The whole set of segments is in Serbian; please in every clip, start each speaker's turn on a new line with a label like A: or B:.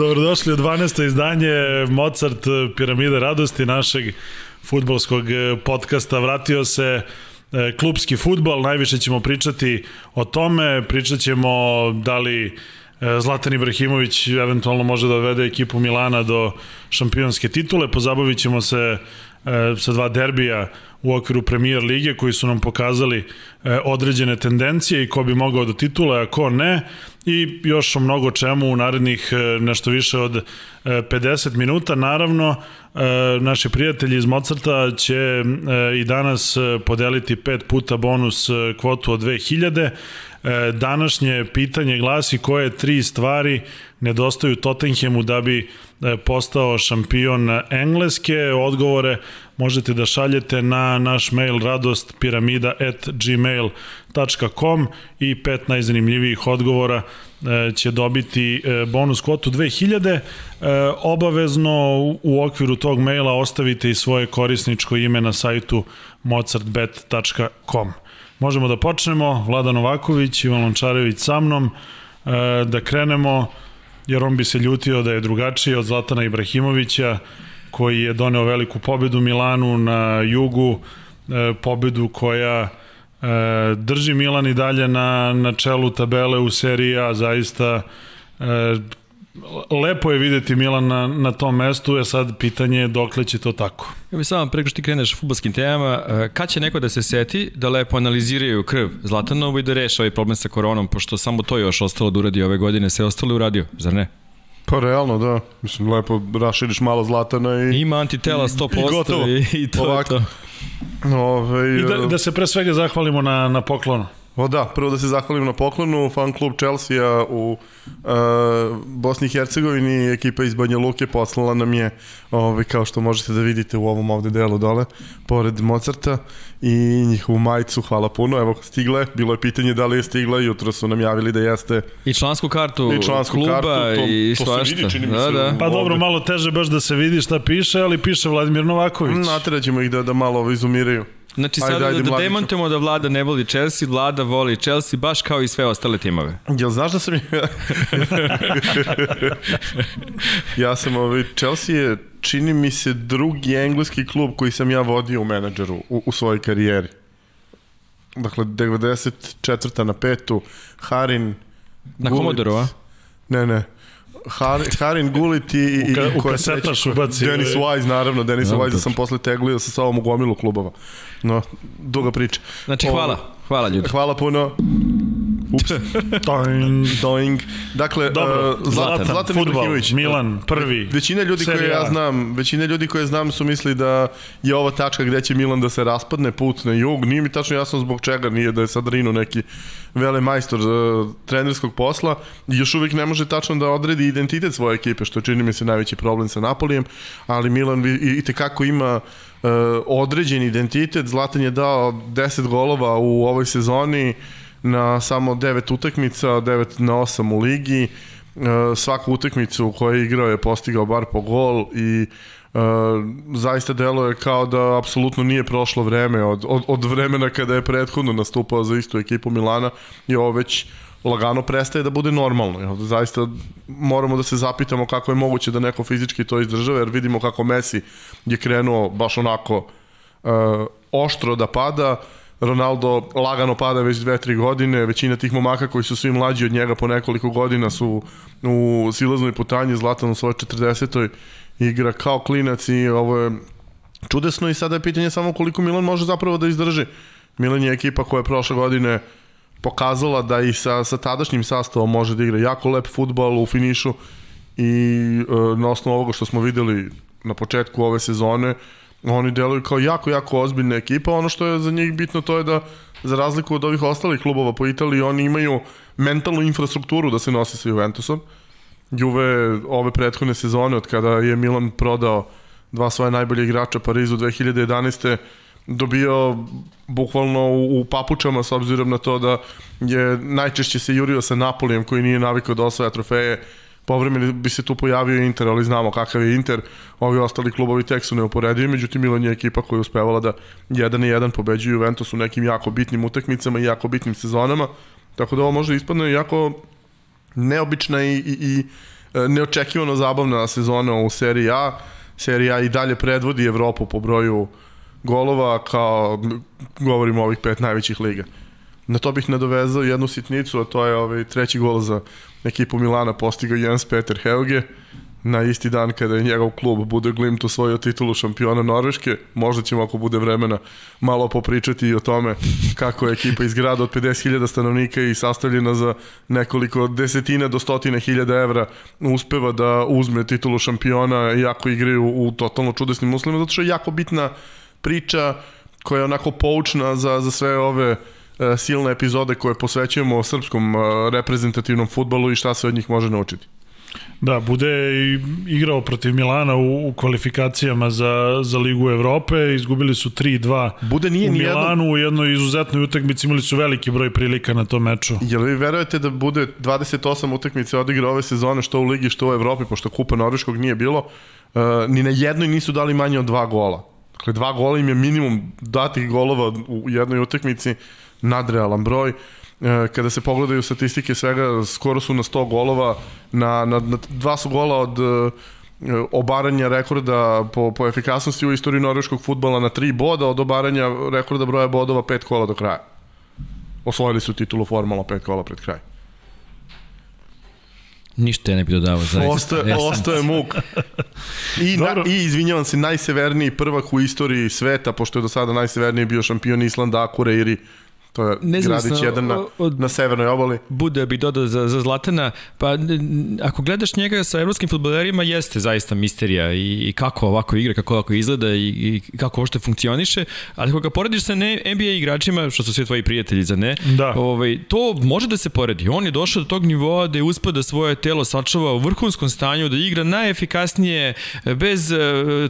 A: Dobrodošli u 12. izdanje Mozart Piramide radosti našeg futbolskog podcasta. Vratio se e, klubski futbol, najviše ćemo pričati o tome, pričat ćemo da li Zlatan Ibrahimović eventualno može da vede ekipu Milana do šampionske titule, pozabavit ćemo se sa dva derbija u okviru premier lige koji su nam pokazali određene tendencije i ko bi mogao do titule, a ko ne i još o mnogo čemu u narednih e, nešto više od 50 e, minuta. Naravno, e, naši prijatelji iz Mozarta će i danas podeliti pet puta bonus kvotu od 2000. Današnje pitanje glasi koje tri stvari nedostaju Tottenhamu da bi postao šampion Engleske. Odgovore možete da šaljete na naš mail radostpiramida.gmail.com i pet najzanimljivijih odgovora e, će dobiti e, bonus kvotu 2000. E, obavezno u okviru tog maila ostavite i svoje korisničko ime na sajtu mozartbet.com. Možemo da počnemo, Vlada Novaković, Ivan Lončarević sa mnom, da krenemo, jer on bi se ljutio da je drugačiji od Zlatana Ibrahimovića, koji je doneo veliku pobedu Milanu na jugu, e, pobedu koja e, drži Milan i dalje na, na čelu tabele u seriji A, zaista e, lepo je videti Milan na, na tom mestu, je sad pitanje dokle će to tako.
B: Ja bih samo preko što ti kreneš futbolskim temama, kad će neko da se seti da lepo analiziraju krv Zlatanovu i da reše ovaj problem sa koronom, pošto samo to još ostalo da uradi ove godine, sve ostalo uradio, zar ne?
C: Pa realno, da. Mislim, lepo raširiš malo zlatana i...
B: Ima antitela 100% i, i, i to
A: Ovako. je to. Ove, I da, da se pre svega zahvalimo na, na poklonu.
C: O da, prvo da se zahvalim na poklonu, fan klub Chelsea u uh, Bosni i Hercegovini, ekipa iz Banja Luke poslala nam je, ovaj, kao što možete da vidite u ovom ovde delu dole, pored Mozarta i njihovu majicu, hvala puno, evo stigle, bilo je pitanje da li je stigla, jutro su nam javili da jeste.
B: I člansku kartu i člansku kluba kartu, to, i to svašta. Se vidi, čini
A: da,
B: se,
A: da. Pa dobro, malo teže baš da se vidi šta piše, ali piše Vladimir Novaković.
C: Natiraćemo ih da, da malo izumiraju.
B: Znači sada ajde, da, da demantujemo da vlada ne voli Chelsea, vlada voli Chelsea baš kao i sve ostale timove.
C: Jel znaš da sam ja... ja sam ovaj, Chelsea je čini mi se drugi engleski klub koji sam ja vodio u menadžeru u, u svojoj karijeri. Dakle, 94. na petu, Harin...
B: Na Komodorova?
C: Ne, ne. Har, Harin Gulit i, i,
A: u, u kasetaš ubaci.
C: Denis Wise, naravno, Denis no, Wise sam posle teglio sa sobom u gomilu klubova. No, duga priča.
B: Znači, hvala. Hvala ljudi.
C: Hvala puno. Doing. Doing. Dakle,
A: Dobro, uh, Zlatan, Zlatan futbol, Milan, prvi.
C: Većina ljudi koje ja znam, većina ljudi koje znam su misli da je ova tačka gde će Milan da se raspadne put na jug. Nije mi tačno jasno zbog čega, nije da je sad Rino neki vele majstor uh, trenerskog posla. Još uvijek ne može tačno da odredi identitet svoje ekipe, što čini mi se najveći problem sa Napolijem, ali Milan i, i tekako ima uh, određen identitet. Zlatan je dao 10 golova u ovoj sezoni, na samo 9 utakmica, 9 na 8 u ligi. Uh, svaku utakmicu u kojoj je igrao je postigao bar po gol i Uh, zaista delo je kao da apsolutno nije prošlo vreme od, od, od vremena kada je prethodno nastupao za istu ekipu Milana i ovo već lagano prestaje da bude normalno. Jel? Zaista moramo da se zapitamo kako je moguće da neko fizički to izdržava, jer vidimo kako Messi je krenuo baš onako uh, oštro da pada, Ronaldo lagano pada već dve, tri godine, većina tih momaka koji su svi mlađi od njega po nekoliko godina su u silaznoj putanji, Zlatan u svojoj 40. igra kao klinac i ovo je čudesno i sada je pitanje samo koliko Milan može zapravo da izdrži. Milan je ekipa koja je prošle godine pokazala da i sa, sa tadašnjim sastavom može da igra jako lep futbal u finišu i e, na osnovu ovoga što smo videli na početku ove sezone, oni deluju kao jako, jako ozbiljna ekipa. Ono što je za njih bitno to je da za razliku od ovih ostalih klubova po Italiji, oni imaju mentalnu infrastrukturu da se nose sa Juventusom. Juve ove prethodne sezone, od kada je Milan prodao dva svoje najbolje igrača Parizu 2011 dobio bukvalno u, u papučama s obzirom na to da je najčešće se jurio sa Napolijem koji nije navikao da osvaja trofeje povremeno bi se tu pojavio Inter, ali znamo kakav je Inter, ovi ostali klubovi tek su neuporedivi, međutim Milan je ekipa koja je uspevala da jedan i jedan pobeđuju Juventus u nekim jako bitnim utakmicama i jako bitnim sezonama, tako da ovo može ispadne jako neobična i, i, i e, neočekivano zabavna sezona u seriji A. Serija A i dalje predvodi Evropu po broju golova kao, govorimo ovih pet najvećih liga. Na to bih nadovezao jednu sitnicu, a to je ovaj treći gol za ekipu Milana postigao Jens Peter Helge na isti dan kada je njegov klub Bude Glimt osvojio titulu šampiona Norveške. Možda ćemo ako bude vremena malo popričati i o tome kako je ekipa iz grada od 50.000 stanovnika i sastavljena za nekoliko desetina do stotine hiljada evra uspeva da uzme titulu šampiona iako igraju u totalno čudesnim uslovima, zato što je jako bitna priča koja je onako poučna za, za sve ove e, silne epizode koje posvećujemo srpskom e, reprezentativnom futbalu i šta se od njih može naučiti.
A: Da, bude igrao protiv Milana u, u kvalifikacijama za, za Ligu Evrope, izgubili su 3-2
C: Bude nije
A: u Milanu
C: jedno...
A: u jednoj izuzetnoj utakmici, imali su veliki broj prilika na tom meču.
C: Jel vi verujete da bude 28 utakmice odigra ove sezone što u Ligi, što u Evropi, pošto Kupa Norveškog nije bilo, uh, ni na jednoj nisu dali manje od dva gola. Dakle, dva gola im je minimum datih golova u jednoj utakmici, nadrealan broj. E, kada se pogledaju statistike svega, skoro su na 100 golova, na, na, na dva su gola od e, obaranja rekorda po, po efikasnosti u istoriji norveškog futbala na tri boda, od obaranja rekorda broja bodova pet kola do kraja. Osvojili su titulu formalno pet kola pred kraj.
B: Ništa ja ne bih dodavao, zaista.
C: Ostaje,
B: ja sam...
C: ostaje muk. I, na, I, izvinjavam se, najseverniji prvak u istoriji sveta, pošto je do sada najseverniji bio šampion Islanda, Akureiri, To je Nezavisno gradić jedan na, od, na severnoj obali.
B: Bude bi dodao za, za Zlatana, pa ako gledaš njega sa evropskim futbolerima, jeste zaista misterija i, i kako ovako igra, kako ovako izgleda i, i kako što funkcioniše, ali ako ga porediš sa ne, NBA igračima, što su svi tvoji prijatelji za ne,
A: da.
B: ovaj, to može da se poredi. On je došao do tog nivoa da je uspio da svoje telo sačuva u vrhunskom stanju, da igra najefikasnije, bez uh,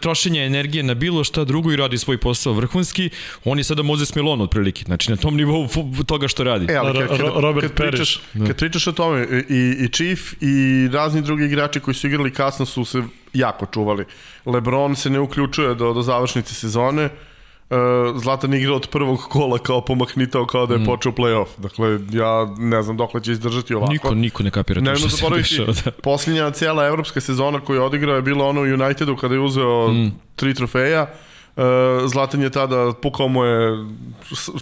B: trošenja energije na bilo šta drugo i radi svoj posao vrhunski. On je sada Mozes Milon otprilike. Znači, na tom nivou nivou toga što radi.
C: E, ali kad, kad, Robert kad pričaš, da. kad pričaš o tome, i, i Chief i razni drugi igrači koji su igrali kasno su se jako čuvali. Lebron se ne uključuje do, do završnice sezone, Uh, Zlatan igra od prvog kola kao pomaknitao kao da je mm. počeo play-off. Dakle, ja ne znam dokle će izdržati ovako.
B: Niko, niko ne kapira to što se dešava. Da.
C: Posljednja cijela evropska sezona koju je odigrao je bila ono u Unitedu kada je uzeo mm. tri trofeja. Uh, Zlatan je tada pukao mu je,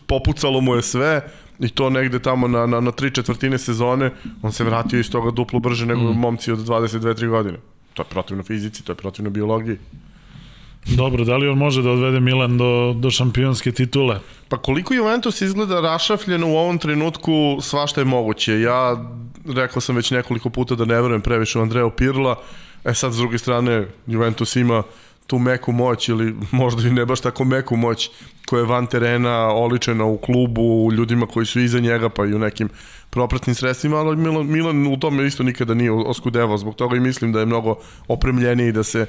C: popucalo mu je sve i to negde tamo na, na, na tri četvrtine sezone, on se vratio iz toga duplo brže nego mm. momci od 22-3 godine. To je protivno fizici, to je protivno biologiji.
A: Dobro, da li on može da odvede Milan do, do šampionske titule?
C: Pa koliko Juventus izgleda rašafljen u ovom trenutku, svašta je moguće. Ja rekao sam već nekoliko puta da ne verujem previše u Andreo Pirla, e sad s druge strane Juventus ima tu meku moć ili možda i ne baš tako meku moć koja je van terena, oličena u klubu, u ljudima koji su iza njega, pa i u nekim propratnim sredstvima, ali Milan, Milan u tome isto nikada nije oskudevao, zbog toga i mislim da je mnogo opremljeniji da se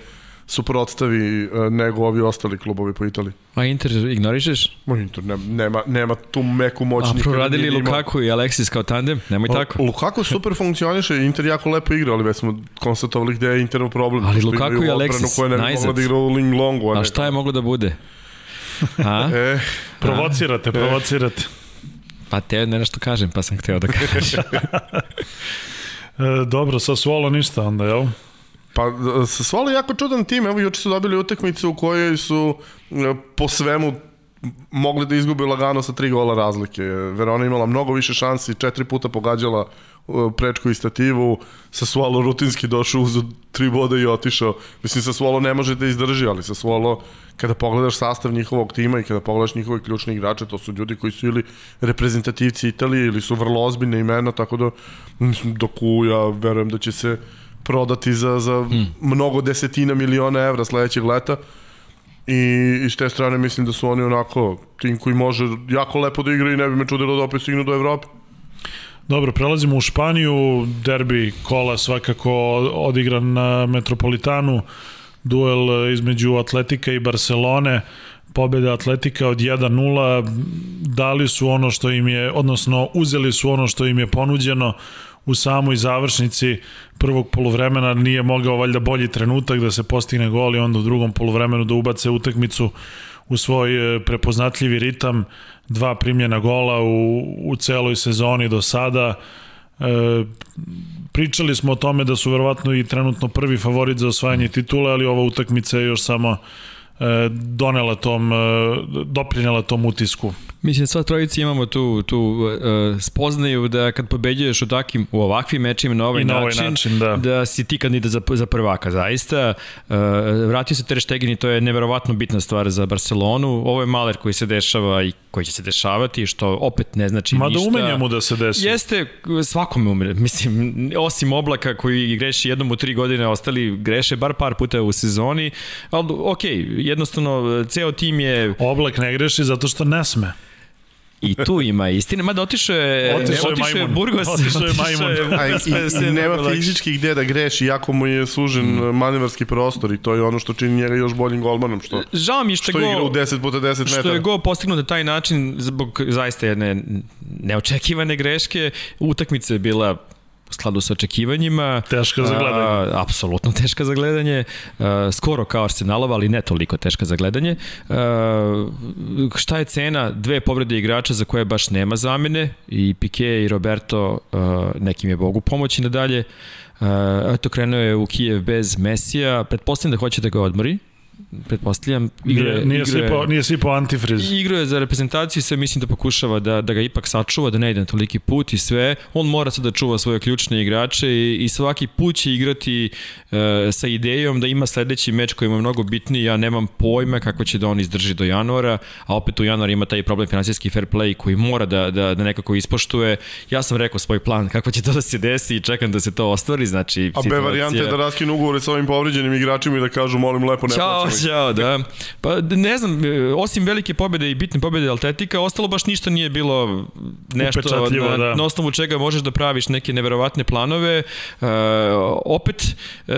C: suprotstavi e, nego ovi ostali klubovi po Italiji.
B: A Inter ignorišeš?
C: Ma Inter ne, nema, nema tu meku moć.
B: A proradili Lukaku i Alexis kao tandem? Nemoj tako.
C: Lukaku super funkcioniše, Inter jako lepo igra, ali već smo konstatovali gde je Interov problem.
B: Ali Lukaku i Alexis,
C: koja ne mogla da igra u Ling Longu.
B: A, a šta je moglo da bude?
A: A? e, provocirate, provocirate.
B: Pa te ne nešto kažem, pa sam hteo da kažem.
A: e, dobro, sa Svolo ništa onda, jel?
C: Pa Sassuolo je jako čudan tim, evo juče su dobili utakmicu u kojoj su e, po svemu mogli da izgube lagano sa tri gola razlike. Verona imala mnogo više šansi, četiri puta pogađala e, prečku i stativu, Sassuolo rutinski došao uz tri boda i otišao. Mislim, Sassuolo ne može da izdrži, ali Sassuolo, kada pogledaš sastav njihovog tima i kada pogledaš njihove ključne igrače, to su ljudi koji su ili reprezentativci Italije ili su vrlo ozbiljne imena, tako da mislim, doku ja verujem da će se prodati za, za mm. mnogo desetina miliona evra sledećeg leta. I iz te strane mislim da su oni onako tim koji može jako lepo da igra i ne bi me čudilo da opet stignu do Evrope.
A: Dobro, prelazimo u Španiju, derbi kola svakako odigran na Metropolitanu, duel između Atletika i Barcelone, pobeda Atletika od 1-0, dali su ono što im je, odnosno uzeli su ono što im je ponuđeno, u samoj završnici prvog polovremena nije mogao valjda bolji trenutak da se postigne gol i onda u drugom polovremenu da ubace utakmicu u svoj e, prepoznatljivi ritam, dva primljena gola u, u celoj sezoni do sada. E, pričali smo o tome da su verovatno i trenutno prvi favorit za osvajanje titule, ali ova utakmica je još samo e, donela tom, e, doprinjela tom utisku.
B: Mislim, sva trojica imamo tu, tu uh, spoznaju da kad pobeđuješ u, takim, u ovakvim mečima na ovaj,
A: I na ovaj
B: način,
A: način da.
B: da si ti kandidat za, za prvaka. Zaista, uh, vratio se Ter Stegen i to je neverovatno bitna stvar za Barcelonu. Ovo je maler koji se dešava i koji će se dešavati, što opet ne znači
A: Mada
B: ništa.
A: umenja mu da se desi.
B: Jeste, svakome umre. Mislim, osim oblaka koji greši jednom u tri godine, ostali greše bar par puta u sezoni. Ali, ok, jednostavno, ceo tim je...
A: Oblak ne greši zato što ne sme.
B: I tu ima istine, mada otišao je,
A: Otišao je
B: otišao je
A: majmun.
B: Burgos,
A: Otišao je majmun.
C: A, i, i, i nema fizički gde da greši, jako mu je sužen mm. manevarski prostor i to je ono što čini njega još boljim golmanom, što,
B: Žao mi je što,
C: što
B: go,
C: igra u 10 puta 10 metara.
B: Što je go postignut na taj način zbog zaista jedne neočekivane greške. Utakmica je bila u skladu sa očekivanjima.
A: Teška za gledanje.
B: A, apsolutno teška za gledanje. A, skoro kao Arsenalova, ali ne toliko teška za gledanje. A, šta je cena? Dve povrede igrača za koje baš nema zamene i Pique i Roberto a, nekim je Bogu pomoći nadalje. A, eto, krenuo je u Kijev bez Mesija. Pretpostavljam da hoće da ga odmori pretpostavljam
A: igre, nije, nije, igre, sipao, nije sipao antifriz.
B: Igro je za reprezentaciju sve mislim da pokušava da, da ga ipak sačuva, da ne ide na toliki put i sve. On mora sad da čuva svoje ključne igrače i, i svaki put će igrati e, sa idejom da ima sledeći meč koji mu je mnogo bitniji. Ja nemam pojma kako će da on izdrži do januara, a opet u januar ima taj problem finansijski fair play koji mora da, da, da nekako ispoštuje. Ja sam rekao svoj plan kako će to da se desi i čekam da se to ostvari. Znači,
C: a situacija... B varijante je da raskinu ugovore sa ovim povređenim igračima i da kažu molim lepo ne
B: Ćao. Ćao, da. Pa ne znam, osim velike pobede i bitne pobede Atletika, ostalo baš ništa nije bilo nešto na, da. na osnovu čega možeš da praviš neke neverovatne planove. E, opet,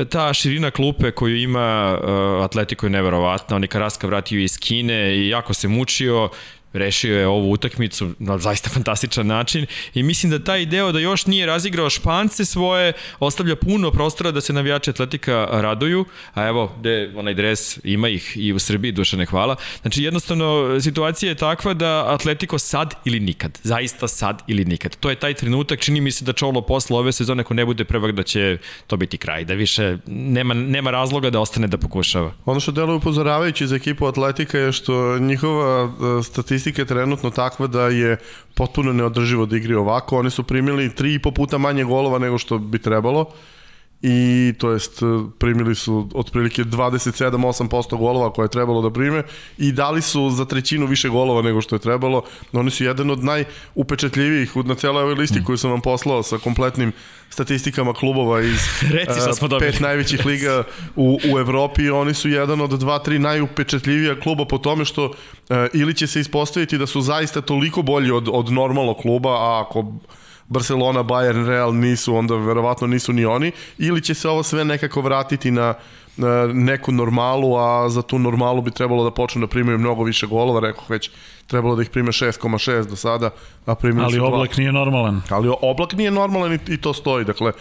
B: ta širina klupe koju ima Atletico je neverovatna. On je Karaska vratio iz Kine i jako se mučio rešio je ovu utakmicu na zaista fantastičan način i mislim da taj deo da još nije razigrao špance svoje ostavlja puno prostora da se navijači Atletika raduju, a evo gde onaj dres ima ih i u Srbiji, Dušane hvala. Znači jednostavno situacija je takva da Atletico sad ili nikad, zaista sad ili nikad. To je taj trenutak, čini mi se da Čolo posle ove sezone ako ne bude prvak da će to biti kraj, da više nema, nema razloga da ostane da pokušava.
C: Ono što deluje upozoravajući za ekipu Atletika je što njihova statistika statistika je trenutno takva da je potpuno neodrživo da igri ovako. Oni su primili tri i po puta manje golova nego što bi trebalo i to jest primili su otprilike 27-8% golova koje je trebalo da prime i dali su za trećinu više golova nego što je trebalo. Oni su jedan od najupečetljivijih na celoj ovoj listi mm. koju sam vam poslao sa kompletnim statistikama klubova iz
B: Reci šta smo
C: pet najvećih liga u, u Evropi. Oni su jedan od dva, tri najupečetljivija kluba po tome što uh, ili će se ispostaviti da su zaista toliko bolji od, od normalnog kluba, a ako Barcelona, Bayern, Real nisu, onda verovatno nisu ni oni, ili će se ovo sve nekako vratiti na neku normalu, a za tu normalu bi trebalo da počnu da primaju mnogo više golova, rekao već trebalo da ih prime 6,6 do sada, a primili
A: Ali
C: su
A: oblak nije normalan.
C: Ali oblak nije normalan i, i to stoji. Dakle,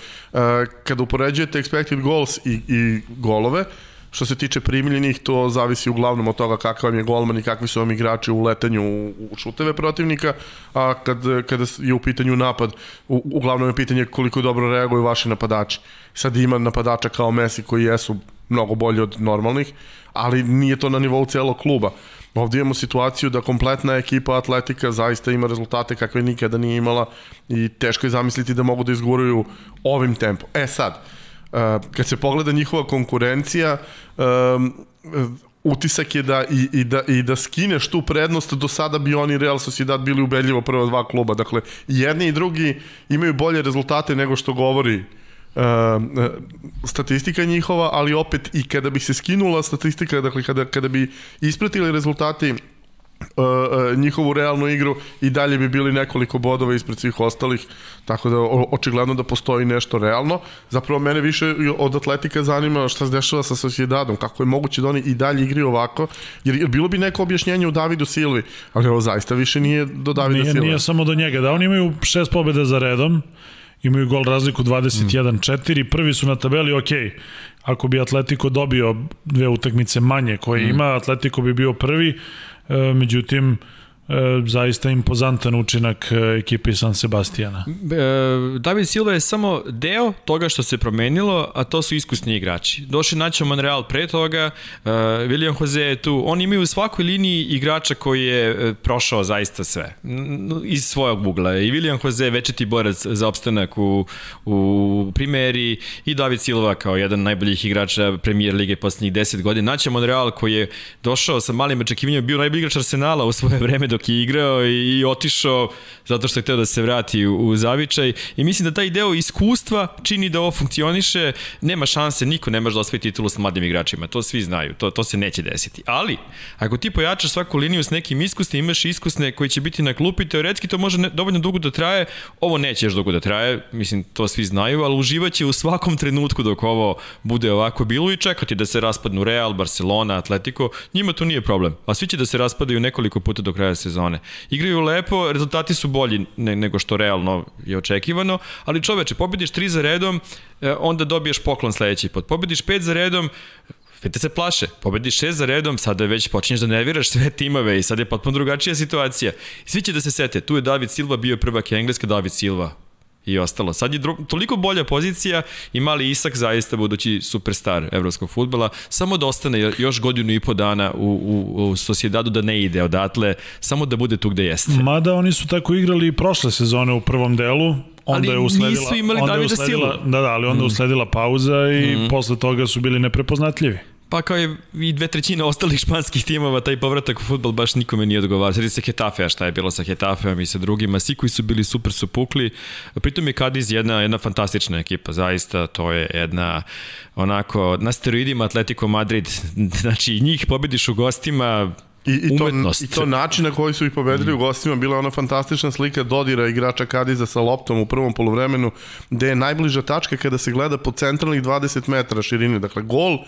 C: kada upoređujete expected goals i, i golove, Što se tiče primljenih, to zavisi uglavnom od toga kakav vam je golman i kakvi su vam igrači u letanju u šuteve protivnika, a kad, kada je u pitanju napad, u, uglavnom je pitanje koliko dobro reaguju vaši napadači. Sad ima napadača kao Messi koji jesu mnogo bolji od normalnih, ali nije to na nivou celog kluba. Ovdje imamo situaciju da kompletna ekipa Atletika zaista ima rezultate kakve nikada nije imala i teško je zamisliti da mogu da izguruju ovim tempom. E sad, Uh, kad se pogleda njihova konkurencija, um, utisak je da i, i, da, i da skineš tu prednost, do sada bi oni Real Sociedad bili ubedljivo prva dva kluba. Dakle, jedni i drugi imaju bolje rezultate nego što govori uh, statistika njihova, ali opet i kada bi se skinula statistika, dakle kada, kada bi ispratili rezultati uh, uh, njihovu realnu igru i dalje bi bili nekoliko bodova ispred svih ostalih, tako da o, očigledno da postoji nešto realno. Zapravo mene više od atletika zanima šta se dešava sa Sociedadom, kako je moguće da oni i dalje igri ovako, jer, jer bilo bi neko objašnjenje u Davidu Silvi, ali ovo zaista više nije do Davida
A: nije,
C: Silva.
A: Nije samo do njega, da oni imaju šest pobjeda za redom, imaju gol razliku 21-4, prvi su na tabeli, ok, ako bi Atletico dobio dve utakmice manje koje mm. ima, Atletico bi bio prvi, E, međutim, zaista impozantan učinak ekipe San Sebastijana.
B: David Silva je samo deo toga što se promenilo, a to su iskusni igrači. Došli naći Monreal pre toga, William Jose je tu, oni imaju u svakoj liniji igrača koji je prošao zaista sve, iz svojog ugla. I William Jose je večeti borac za opstanak u, u primeri i David Silva kao jedan najboljih igrača premijer lige poslednjih 10 godina. Naće Monreal koji je došao sa malim očekivanjima, bio najbolji igrač Arsenala u svoje vreme dok je igrao i, i otišao zato što je hteo da se vrati u, u zavičaj i mislim da taj deo iskustva čini da ovo funkcioniše, nema šanse, niko ne može da osvoji titulu sa mladim igračima, to svi znaju, to, to se neće desiti. Ali, ako ti pojačaš svaku liniju s nekim iskusnim, imaš iskusne koji će biti na klupi, teoretski to može ne, dovoljno dugo da traje, ovo neće još dugo da traje, mislim, to svi znaju, ali uživaće u svakom trenutku dok ovo bude ovako bilo i čekati da se raspadnu Real, Barcelona, Atletico, njima to nije problem. A svi će da se raspadaju nekoliko puta do kraja sezone. Igraju lepo, rezultati su bolji nego što realno je očekivano, ali čoveče, pobediš tri za redom, e, onda dobiješ poklon sledeći put. Pobediš pet za redom, Vete se plaše, pobediš šest za redom, sada već počinješ da nerviraš sve timove i sad je potpuno drugačija situacija. Svi će da se sete, tu je David Silva bio prvak Engleska, David Silva i ostalo. Sad je dro, toliko bolja pozicija i mali Isak zaista budući superstar evropskog futbala, samo da ostane još godinu i po dana u, u, u Sociedadu da ne ide odatle, samo da bude tu gde jeste.
A: Mada oni su tako igrali i prošle sezone u prvom delu, onda
B: ali
A: je usledila,
B: nisu imali
A: onda
B: Davida
A: usledila, Da, da, ali onda mm. usledila pauza i mm. posle toga su bili neprepoznatljivi.
B: Pa kao je i dve trećine ostalih španskih timova, taj povratak u futbol baš nikome nije odgovarao. Sjeti se Hetafe, a šta je bilo sa Hetafeom i sa drugima. Svi koji su bili super su pukli. Pritom je Cadiz jedna, jedna fantastična ekipa, zaista. To je jedna onako na steroidima Atletico Madrid. Znači njih pobediš u gostima, I, i, to,
C: I to način na koji su ih pobedili mm. u gostima bila ona fantastična slika Dodira igrača Kadiza sa loptom u prvom poluvremenu gde je najbliža tačka kada se gleda po centralnih 20 metara širine. Dakle, gol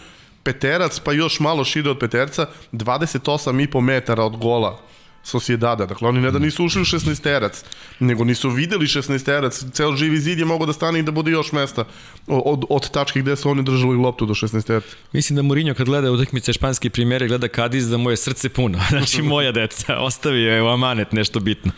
C: peterac, pa još malo šire od peterca, 28,5 metara od gola Sociedada. Dakle, oni ne da nisu ušli u 16-terac, nego nisu videli 16-terac. Ceo živi zid je mogao da stane i da bude još mesta od, od tačke gde su oni držali loptu do 16-terac.
B: Mislim da Mourinho kad gleda utakmice španske primjere, gleda Kadiz da mu je srce puno. Znači, moja deca, ostavi je u amanet nešto bitno.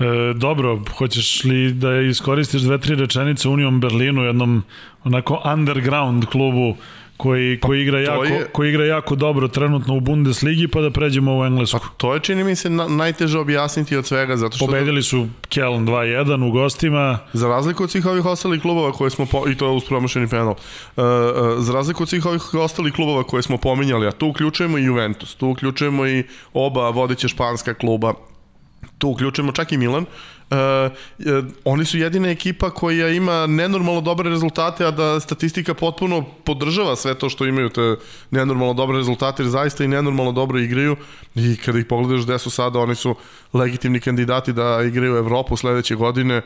A: E, dobro, hoćeš li da iskoristiš dve, tri rečenice Union Berlinu, jednom onako underground klubu koji, pa, koji, igra jako, je, koji igra jako dobro trenutno u Bundesligi, pa da pređemo u Englesku. Pa
C: to je, čini mi se, na, najteže objasniti od svega, zato što...
A: Pobedili su Kjeln 2-1 u gostima.
C: Za razliku od svih ovih ostalih klubova koje smo, po, i to je uz promašeni penal, uh, uh, za razliku od svih ovih ostalih klubova koje smo pominjali, a tu uključujemo i Juventus, tu uključujemo i oba vodeća španska kluba, tu uključujemo čak i Milan, uh, oni su jedina ekipa koja ima nenormalno dobre rezultate, a da statistika potpuno podržava sve to što imaju te nenormalno dobre rezultate, jer zaista i nenormalno dobro igraju i kada ih pogledaš gde su sada, oni su legitimni kandidati da igraju Evropu sledeće godine,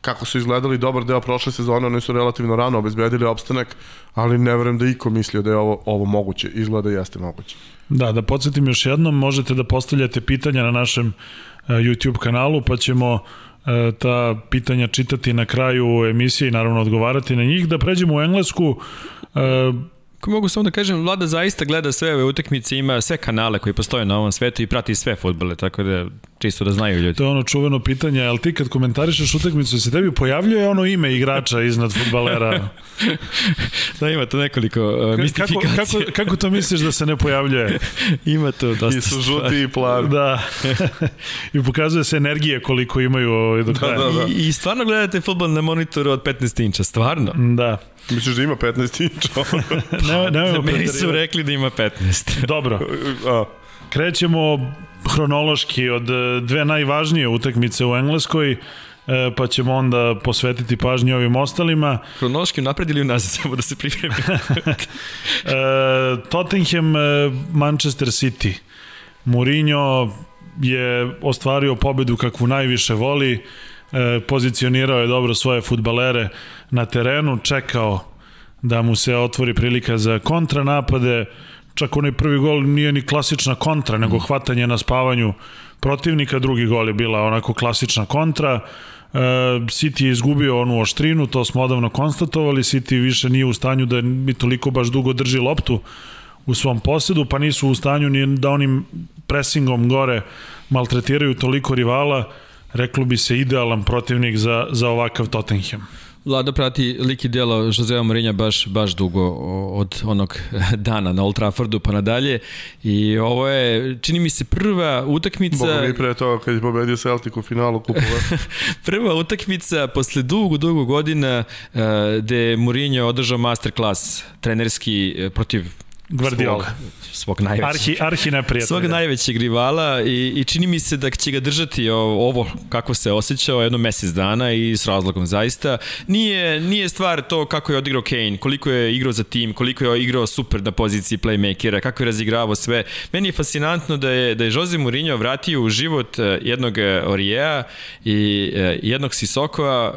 C: kako su izgledali dobar deo prošle sezone, oni su relativno rano obezbedili opstanak, ali ne verujem da iko mislio da je ovo, ovo moguće. Izgleda jeste moguće.
A: Da, da podsjetim još jednom, možete da postavljate pitanja na našem E, YouTube kanalu, pa ćemo e, ta pitanja čitati na kraju emisije i naravno odgovarati na njih. Da pređemo u Englesku,
B: e, mogu samo da kažem, Vlada zaista gleda sve ove utakmice, ima sve kanale koji postoje na ovom svetu i prati sve futbole, tako da čisto da znaju ljudi.
A: To je ono čuveno pitanje, ali ti kad komentarišeš utakmicu, se tebi pojavljuje ono ime igrača iznad futbalera?
B: da, ima to nekoliko uh, mistifikacija.
A: Kako, kako, kako to misliš da se ne pojavljuje?
B: ima to dosta
C: I su žuti i plavi.
A: Da. I pokazuje se energije koliko imaju ovaj do da, kraja. Da, da,
B: da. I, I stvarno gledate futbol na monitoru od 15 inča, stvarno?
A: Da.
C: Misliš da ima 15 inča?
A: ne, ne,
B: Meni su rekli da ima 15.
A: Dobro. A. Krećemo hronološki od e, dve najvažnije utakmice u Engleskoj e, pa ćemo onda posvetiti pažnju ovim ostalima.
B: Hronološki napred ili unazad, samo da se pripremi.
A: e, Tottenham, Manchester City. Mourinho je ostvario pobedu kakvu najviše voli, pozicionirao je dobro svoje futbalere na terenu, čekao da mu se otvori prilika za kontranapade, čak onaj prvi gol nije ni klasična kontra, nego hvatanje na spavanju protivnika, drugi gol je bila onako klasična kontra, e, City je izgubio onu oštrinu, to smo odavno konstatovali, City više nije u stanju da mi toliko baš dugo drži loptu u svom posjedu, pa nisu u stanju ni da onim presingom gore maltretiraju toliko rivala, reklo bi se idealan protivnik za, za ovakav Tottenham.
B: Vlada prati lik i delo Josea Mourinho baš, baš dugo od onog dana na Old Traffordu pa nadalje i ovo je, čini mi se, prva utakmica...
C: Boga mi pre toga kad je pobedio Celtic u finalu kupova.
B: prva utakmica posle dugo, dugo godina uh, gde Mourinho održao masterclass trenerski uh, protiv
A: Guardiola.
B: Svog, svog najvećeg.
A: Arhi, arhi neprijatelja.
B: Svog najvećeg rivala i, i čini mi se da će ga držati ovo kako se osjećao jedno mesec dana i s razlogom zaista. Nije, nije stvar to kako je odigrao Kane, koliko je igrao za tim, koliko je igrao super na poziciji playmakera, kako je razigravao sve. Meni je fascinantno da je, da je Jose Mourinho vratio u život e, jednog e, Orijeja i e, jednog Sisokova.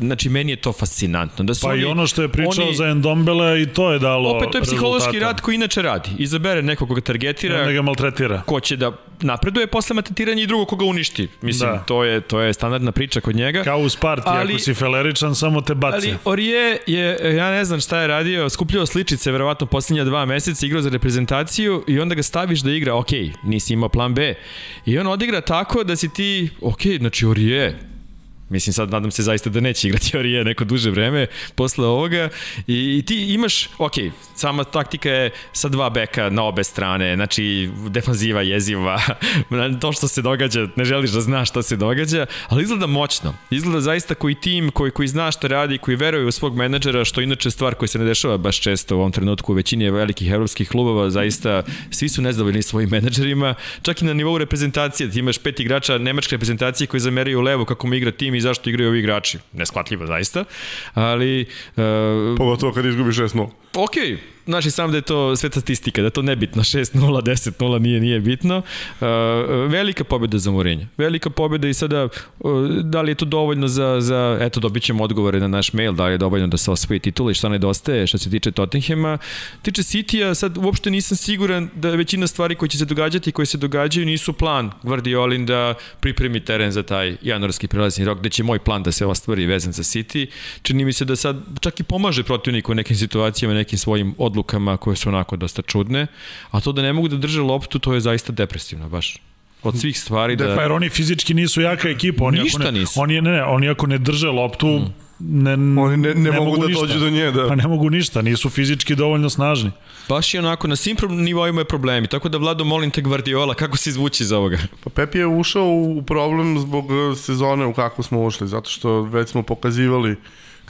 B: Znači, meni je to fascinantno. Da su
A: pa
B: oni,
A: i ono što je pričao oni, za Endombele i to je dalo
B: Opet to je psihološki. Rad koji inače radi. Izabere nekog koga targetira.
A: Da ga maltretira.
B: Ko će da napreduje posle maltretiranja i drugo koga uništi. Mislim, da. to, je, to je standardna priča kod njega.
A: Kao u Sparti, ali, ako si feleričan, samo te baci.
B: Ali Orije je, ja ne znam šta je radio, skupljao sličice, verovatno poslednja dva meseca, igrao za reprezentaciju i onda ga staviš da igra, ok, nisi imao plan B. I on odigra tako da si ti, ok, znači Orije, Mislim, sad nadam se zaista da neće igrati Orije neko duže vreme posle ovoga. I, i ti imaš, ok, sama taktika je sa dva beka na obe strane, znači defanziva jeziva, to što se događa, ne želiš da znaš šta se događa, ali izgleda moćno. Izgleda zaista koji tim, koji, koji zna šta radi, koji veruje u svog menadžera, što inače stvar koja se ne dešava baš često u ovom trenutku u većini velikih evropskih klubova, zaista svi su nezadovoljni svojim menadžerima, čak i na nivou reprezentacije, ti imaš pet igrača nemačke reprezentacije koji zameraju levo kako mu igra tim i zašto igraju ovi igrači. Neshvatljivo zaista, ali... Uh,
C: Pogotovo kad izgubiš 6-0.
B: Ok, znaš i sam da je to sve statistika, da je to nebitno, 6-0, 10-0 nije, nije bitno. Uh, velika pobjeda za Mourinho. Velika pobjeda i sada, uh, da li je to dovoljno za, za eto, dobit ćemo odgovore na naš mail, da li je dovoljno da se osvoji titul i šta nedostaje što se tiče Tottenhema. Tiče City-a, sad uopšte nisam siguran da većina stvari koje će se događati i koje se događaju nisu plan Guardiolin da pripremi teren za taj januarski prelazni rok, gde će moj plan da se ostvari vezan za City. Čini mi se da sad čak i pomaže protivniku u nekim situacijama, nekim svojim odlukama koje su onako dosta čudne, a to da ne mogu da drže loptu, to je zaista depresivno baš od svih stvari da...
A: Da, pa jer oni fizički nisu jaka ekipa. Oni
B: Ništa
A: ako ne,
B: nisu.
A: Oni, ne, ne, oni ako ne drže loptu, mm. ne,
C: Oni ne, ne, ne mogu, da
A: ništa.
C: dođu do nje, da.
A: Pa ne mogu ništa, nisu fizički dovoljno snažni.
B: Baš je onako, na svim nivoima je problemi, tako da Vlado molim te Guardiola, kako se izvući iz ovoga?
C: Pa Pep je ušao u problem zbog e, sezone u kakvu smo ušli, zato što već smo pokazivali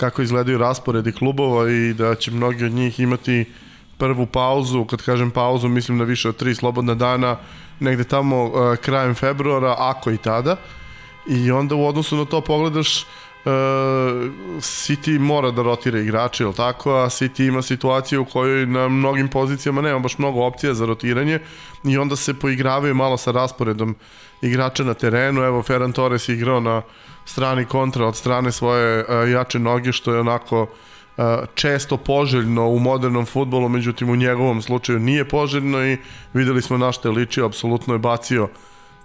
C: kako izgledaju rasporedi klubova i da će mnogi od njih imati prvu pauzu, kad kažem pauzu mislim na više od tri slobodna dana, negde tamo uh, krajem februara, ako i tada. I onda u odnosu na to pogledaš uh, City mora da rotira igrače, ili tako, a City ima situaciju u kojoj na mnogim pozicijama nema baš mnogo opcija za rotiranje i onda se poigravaju malo sa rasporedom igrača na terenu. Evo, Ferran Torres je igrao na strani kontra od strane svoje uh, jače noge, što je onako uh, često poželjno u modernom futbolu, međutim u njegovom slučaju nije poželjno i videli smo na što je ličio, apsolutno je bacio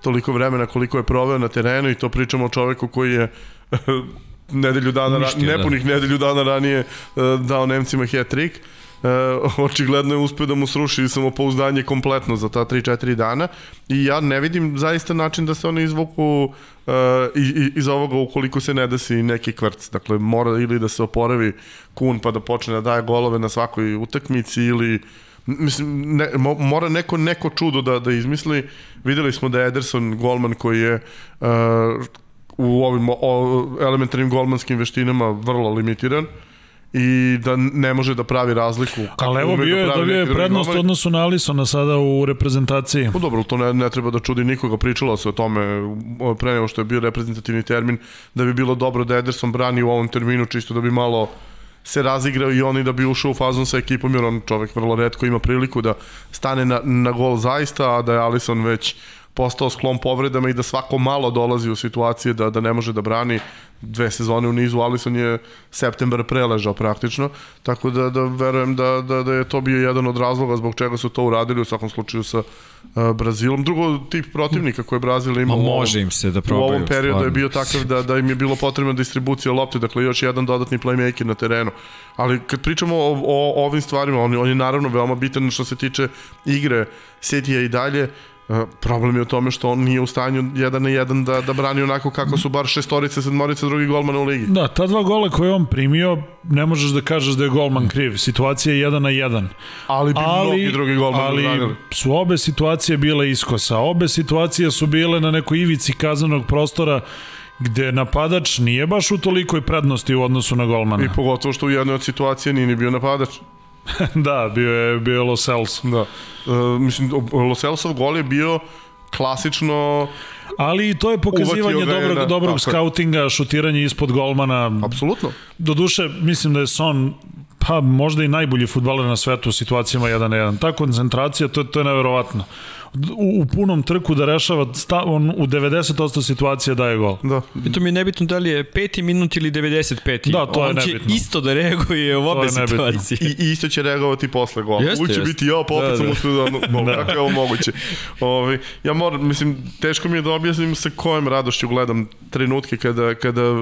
C: toliko vremena koliko je proveo na terenu i to pričamo o čoveku koji je nedelju dana,
B: Uništio, da.
C: nepunih da. nedelju dana ranije uh, dao Nemcima hat-trick. Uh, očigledno je uspio da mu sruši samopouzdanje kompletno za ta 3-4 dana i ja ne vidim zaista način da se oni izvuku uh, iz, ovoga ukoliko se ne desi neki kvrc. Dakle, mora ili da se oporavi Kun pa da počne da daje golove na svakoj utakmici ili mislim, ne, mo, mora neko, neko čudo da, da izmisli. Videli smo da je Ederson golman koji je uh, u ovim o, elementarnim golmanskim veštinama vrlo limitiran i da ne može da pravi razliku.
A: Ali evo bio je,
C: da
A: dobio je prednost u odnosu na Alisona sada u reprezentaciji.
C: Pa dobro, to ne, ne treba da čudi nikoga, pričalo se o tome pre nego što je bio reprezentativni termin, da bi bilo dobro da Ederson brani u ovom terminu, čisto da bi malo se razigrao i oni da bi ušao u fazon sa ekipom, jer on čovek vrlo redko ima priliku da stane na, na gol zaista, a da je Alisson već postao sklon povredama i da svako malo dolazi u situacije da, da ne može da brani dve sezone u nizu, Alisson je septembar preležao praktično, tako da, da verujem da, da, da je to bio jedan od razloga zbog čega su to uradili u svakom slučaju sa uh, Brazilom. Drugo, tip protivnika koje Brazil ima
B: Ma može im se da probaju.
C: U ovom periodu stvarno. je bio takav da, da im je bilo potrebna distribucija lopte, dakle još jedan dodatni playmaker na terenu. Ali kad pričamo o, o ovim stvarima, on, on je naravno veoma bitan što se tiče igre Setija i dalje, E, problem je u tome što on nije u stanju jedan na jedan da, da brani onako kako su bar šestorice, sedmorice drugi golmana u ligi.
A: Da, ta dva gola koje on primio, ne možeš da kažeš da je golman kriv. Situacija je jedan na jedan.
C: Ali bi ali, mnogi drugi golman
A: ali branili. su obe situacije bile iskosa. Obe situacije su bile na nekoj ivici kazanog prostora gde napadač nije baš u tolikoj prednosti u odnosu na golmana.
C: I pogotovo što u jednoj od situacije nije ni bio napadač.
A: da, bio je, bio je Los Elso.
C: Da. Uh, mislim, Los Elsov gol je bio klasično
A: Ali i to je pokazivanje dobrog, na, dobrog skautinga, šutiranje ispod golmana.
C: Apsolutno.
A: Doduše, mislim da je Son pa možda i najbolji futbaler na svetu u situacijama 1 na 1. Ta koncentracija, to, to je neverovatno u, u punom trku da rešava sta, on u 90% situacija daje gol.
B: Da. I to mi je nebitno da li je peti minut ili 95.
A: Da, to
B: on
A: je nebitno.
B: On će isto da reaguje u obe situacije.
C: I, I isto će reagovati posle gola. Jeste, Uće jeste. biti ja, pa opet da, sam da. uspio da, da. kako je ovo moguće. Ovi, ovaj, ja moram, mislim, teško mi je da objasnim sa kojom radošću gledam trenutke kada, kada uh,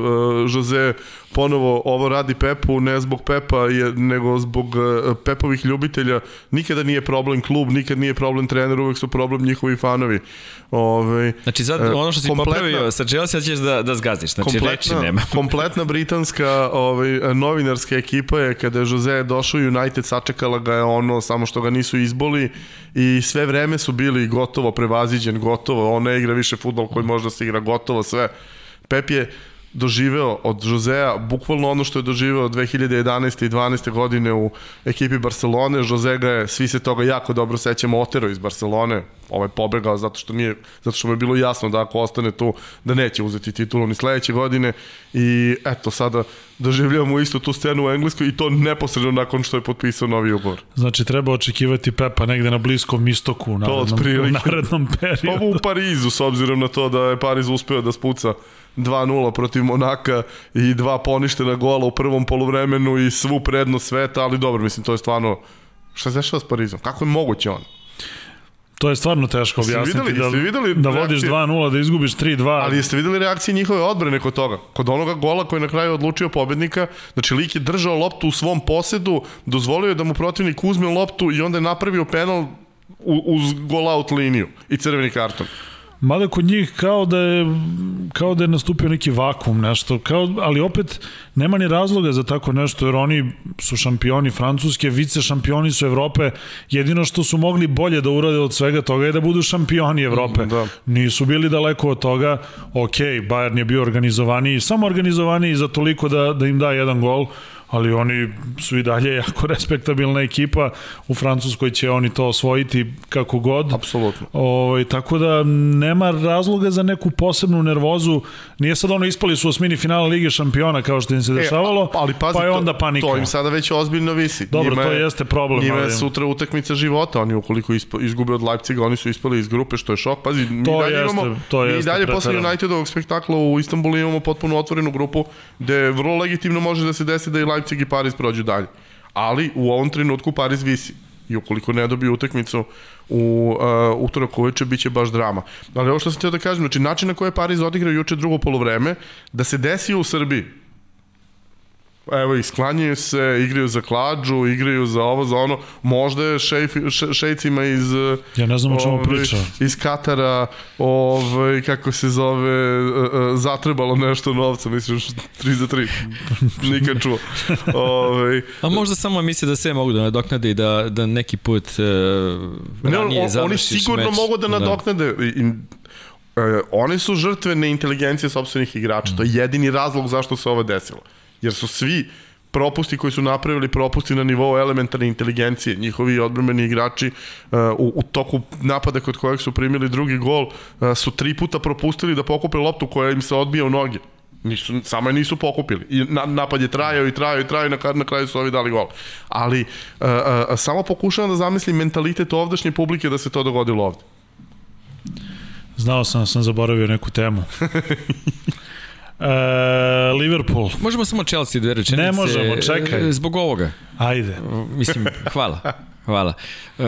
C: Jose ponovo ovo radi Pepu, ne zbog Pepa, je, nego zbog uh, Pepovih ljubitelja. Nikada nije problem klub, nikad nije problem trener, uvek su problem njihovi fanovi. Ove,
B: znači, sad, ono što si popravio sa Chelsea, ćeš da, da zgaziš, znači reči nema.
C: kompletna britanska ovaj, novinarska ekipa je, kada je Jose došao United, sačekala ga je ono, samo što ga nisu izboli i sve vreme su bili gotovo prevaziđen, gotovo, on ne igra više futbol koji može da se igra, gotovo sve. Pep je doživeo od Josea bukvalno ono što je doživeo 2011. i 12. godine u ekipi Barcelone. Jose ga je, svi se toga jako dobro sećamo, otero iz Barcelone. Ovaj pobegao zato što nije zato što mu je bilo jasno da ako ostane tu da neće uzeti titulu ni sledeće godine i eto sada doživljavamo isto tu scenu u Engleskoj i to neposredno nakon što je potpisao novi ugovor.
A: Znači treba očekivati Pepa negde na bliskom istoku u narednom, u narednom periodu.
C: Ovo u Parizu s obzirom na to da je Pariz uspeo da spuca 2-0 protiv Monaka i dva poništena gola u prvom poluvremenu i svu prednost sveta, ali dobro, mislim, to je stvarno... Šta se dešava s Parizom? Kako je moguće on?
A: To je stvarno teško objasniti videli, da, videli da vodiš 2-0, da izgubiš 3-2.
C: Ali jeste videli reakcije njihove odbrane kod toga? Kod onoga gola koji je na kraju odlučio pobednika, znači lik je držao loptu u svom posedu, dozvolio je da mu protivnik uzme loptu i onda je napravio penal uz gol out liniju i crveni karton.
A: Mada kod njih kao da je kao da je nastupio neki vakum nešto, kao, ali opet nema ni razloga za tako nešto jer oni su šampioni Francuske, vice šampioni su Evrope, jedino što su mogli bolje da urade od svega toga je da budu šampioni Evrope. Da. Nisu bili daleko od toga, ok, Bayern je bio organizovaniji, samo organizovaniji za toliko da, da im da jedan gol, ali oni su i dalje jako respektabilna ekipa u Francuskoj će oni to osvojiti kako god.
C: Apsolutno.
A: Ovaj tako da nema razloga za neku posebnu nervozu. Nije sad ono ispali su osmini finala Lige šampiona kao što im se e, dešavalo. E, ali pazi, pa je onda panika.
C: To im sada već ozbiljno visi.
A: Dobro, njima to jeste problem.
C: Njima je sutra utakmica života. Oni ukoliko izgube od Leipziga, oni su ispali iz grupe, što je šok. Pazi, mi to dalje jeste, imamo, to mi jeste dalje posle Unitedovog spektakla u Istanbulu imamo potpuno otvorenu grupu gde vrlo legitimno može da se desi da i Leipzig Leipzig i Paris prođu dalje. Ali u ovom trenutku Paris visi i ukoliko ne dobije utakmicu u uh, utorak uveče biće baš drama. Ali ovo što sam htio da kažem, znači način na koji je Paris odigrao juče drugo polovreme, da se desi u Srbiji, evo isklanjaju se, igraju za klađu, igraju za ovo, za ono, možda je šejf, še, šejcima iz
A: ja ne znam o čemu ovaj, priča.
C: iz Katara, ovaj, kako se zove, uh, zatrebalo nešto novca, misliš, 3 za 3, nikad čuo.
B: ovaj, A možda samo misli da sve mogu da nadoknade i da, da neki put uh, ranije ne, on,
C: Oni sigurno
B: meč.
C: mogu da, da. nadoknade da. i, i Uh, oni su žrtve neinteligencije sobstvenih igrača. Mm. To je jedini razlog zašto se ovo desilo jer su svi propusti koji su napravili propusti na nivou elementarne inteligencije. Njihovi odbrmeni igrači uh, u, u toku napada kod kojeg su primili drugi gol uh, su tri puta propustili da pokupe loptu koja im se odbija u noge. Nisu, samo je nisu pokupili. I na, napad je trajao i trajao i trajao i na, na kraju su ovi dali gol. Ali uh, uh, samo pokušavam da zamislim mentalitet ovdašnje publike da se to dogodilo ovde.
A: Znao sam da sam zaboravio neku temu. e, Liverpool.
B: Možemo samo Chelsea dve rečenice.
A: Ne možemo, čekaj.
B: Zbog ovoga.
A: Ajde.
B: Mislim, hvala. Hvala. Uh,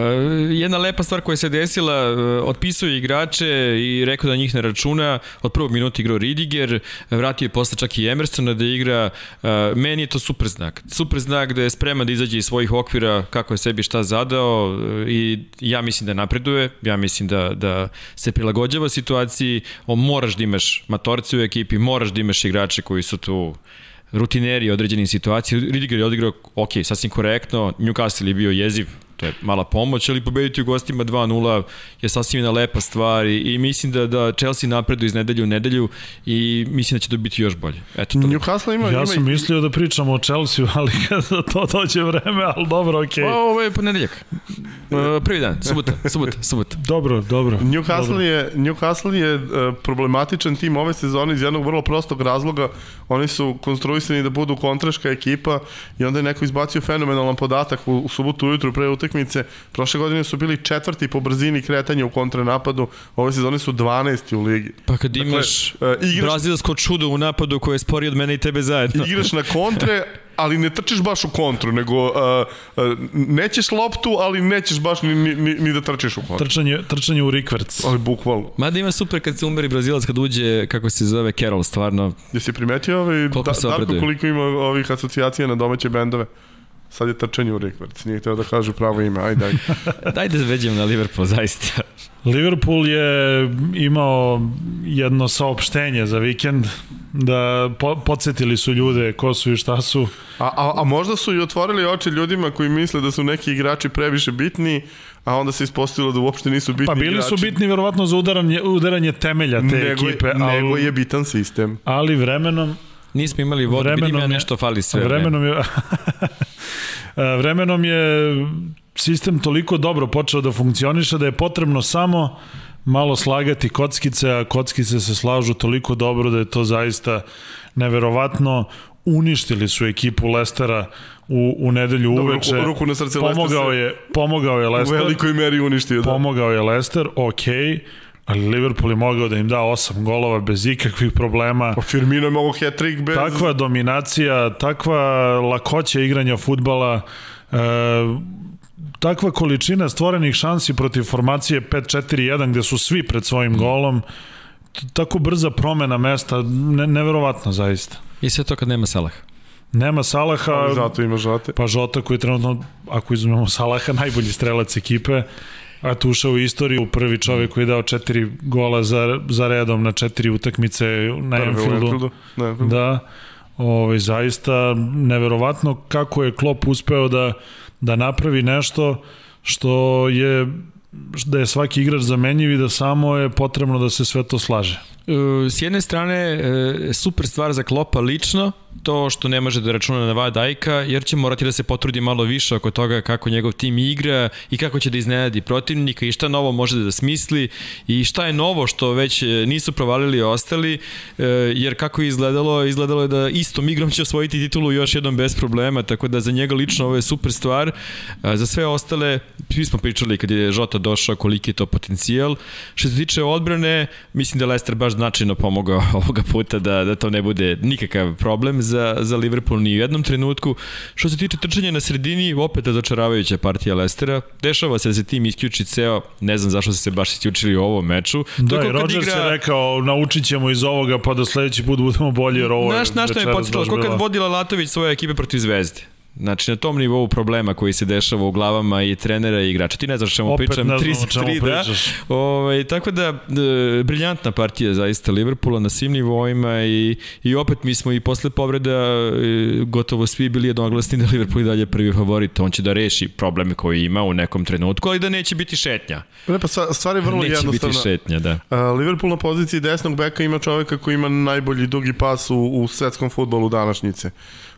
B: jedna lepa stvar koja se desila, otpisuje igrače i rekao da njih ne računa. Od prvog minuta igrao Ridiger, vratio je posle čak i Emersona da igra. Uh, meni je to super znak. Super znak da je spreman da izađe iz svojih okvira kako je sebi šta zadao uh, i ja mislim da napreduje, ja mislim da, da se prilagođava situaciji. O, moraš da imaš matorce u ekipi, moraš da imaš igrače koji su tu rutineri određenih situacija. Ridiger je odigrao, ok, sasvim korektno, Newcastle je bio jeziv, to je mala pomoć, ali pobediti u gostima 2-0 je sasvim jedna lepa stvar i, i mislim da, da Chelsea napreduje iz nedelju u nedelju i mislim da će to biti još bolje. Eto to.
C: Newcastle ima...
A: Ja
C: ima
A: sam
C: i-
A: mislio da pričamo o Chelsea, ali kada za to dođe vreme, ali dobro, okej.
B: Pa, ovo je ponedeljak. Uh, prvi dan, subota, subota, subota.
A: Dobro, dobro.
C: Newcastle
A: dobro.
C: je, Newcastle je uh, problematičan tim ove sezone iz jednog vrlo prostog razloga. Oni su konstruisani da budu kontraška ekipa i onda je neko izbacio fenomenalan podatak u, u subotu ujutru pre utakmice. Prošle godine su bili četvrti po brzini kretanja u kontranapadu, ove sezone su 12. u ligi.
B: Pa kad
C: Dakle,
B: imaš
C: e, igraš-
B: brazilsko čudo u napadu koje je sporiji od mene i tebe zajedno.
C: Igraš na kontre, ali ne trčiš baš u kontru, nego uh, uh, nećeš loptu, ali nećeš baš ni, ni, ni, da trčiš u kontru.
A: Trčanje, trčanje u rikverc.
C: Ali bukvalno.
B: Mada ima super kad se umeri Brazilac kad uđe, kako se zove, Carroll, stvarno.
C: Jesi primetio ovaj,
B: Koliko
C: da, Darko koliko ima ovih asocijacija na domaće bendove? Sad je trčanje u rikverc, nije htio da kažu pravo ime, ajde, ajde.
B: Daj da veđem na Liverpool, zaista.
A: Liverpool je imao jedno saopštenje za vikend da po, podsjetili su ljude ko su i šta su.
C: A, a, a možda su i otvorili oči ljudima koji misle da su neki igrači previše bitni, a onda se ispostavilo da uopšte nisu bitni
A: Pa bili
C: igrači.
A: su bitni verovatno za udaranje, udaranje temelja te
C: nego,
A: ekipe, ali,
C: nego je bitan sistem.
A: ali vremenom
B: Nismo imali vodu, vidim ja
A: je-
B: nešto fali sve. vreme.
A: vremenom je vremenom je sistem toliko dobro počeo da funkcioniše da je potrebno samo malo slagati kockice, a kockice se slažu toliko dobro da je to zaista neverovatno. Uništili su ekipu Lestera u, u nedelju
C: Dobro,
A: uveče.
C: ruku- ruku na srce,
A: pomogao
C: se
A: je, pomogao je
C: U
A: Lester.
C: velikoj meri uništio. Da.
A: Pomogao je Lester, okej, ali Liverpool je mogao da im da osam golova bez ikakvih problema.
C: Pa Firmino je mogo hat-trick bez...
A: Takva dominacija, takva lakoća igranja futbala, e, takva količina stvorenih šansi protiv formacije 5-4-1 gde su svi pred svojim golom, t- tako brza promena mesta, ne, neverovatno zaista.
B: I sve to kad nema Salah.
A: Nema Salaha,
C: Ali zato ima žate.
A: pa Žota koji je trenutno, ako izumemo Salaha, najbolji strelac ekipe, a tu ušao u istoriju, prvi čovjek koji je dao četiri gola za, za redom na četiri utakmice na
C: Prve u
A: Anfieldu.
C: Anfieldu. Na Anfieldu.
A: Da, ovaj, zaista neverovatno kako je Klopp uspeo da, da napravi nešto što je da je svaki igrač zamenjiv i da samo je potrebno da se sve to slaže.
B: E, S jedne strane, e, super stvar za Klopa lično, to što ne može da računa na Van Dajka, jer će morati da se potrudi malo više oko toga kako njegov tim igra i kako će da iznenadi protivnika i šta novo može da smisli i šta je novo što već e, nisu provalili ostali, jer kako je izgledalo, izgledalo je da istom igrom će osvojiti titulu još jednom bez problema, tako da za njega lično ovo je super stvar. Za sve ostale, svi smo pričali kad je Žota došao koliki je to potencijal. Što se tiče odbrane, mislim da je Leicester baš značajno pomogao ovoga puta da, da to ne bude nikakav problem za, za Liverpool ni u jednom trenutku. Što se tiče trčanja na sredini, opet razočaravajuća partija Leicestera. Dešava se da se tim isključi ceo, ne znam zašto se baš isključili u ovom meču.
A: Da,
B: je
A: i Rodgers je rekao, naučit ćemo iz ovoga pa da sledeći put budemo bolji, jer ovo je
B: Znaš, znaš što me
A: večeras
B: podsjetilo, kako kad vodila Latović svoje ekipe protiv Zvezde. Znači, na tom nivou problema koji se dešava u glavama i trenera i igrača. Ti ne znaš čemu
A: Opet
B: pričam,
A: ne znam o
B: 33,
A: čemu
B: da. Ovaj, tako da, e, briljantna partija zaista Liverpoola na svim nivoima i, i opet mi smo i posle povreda e, gotovo svi bili jednoglasni da Liverpool i dalje prvi favorit. On će da reši probleme koje ima u nekom trenutku, ali da neće biti šetnja.
C: Ne, pa sa- stvar je vrlo
B: neće
C: jednostavna.
B: biti šetnja, da.
C: Uh, Liverpool na poziciji desnog beka ima čoveka koji ima najbolji dugi pas u, u svetskom futbolu današnjice.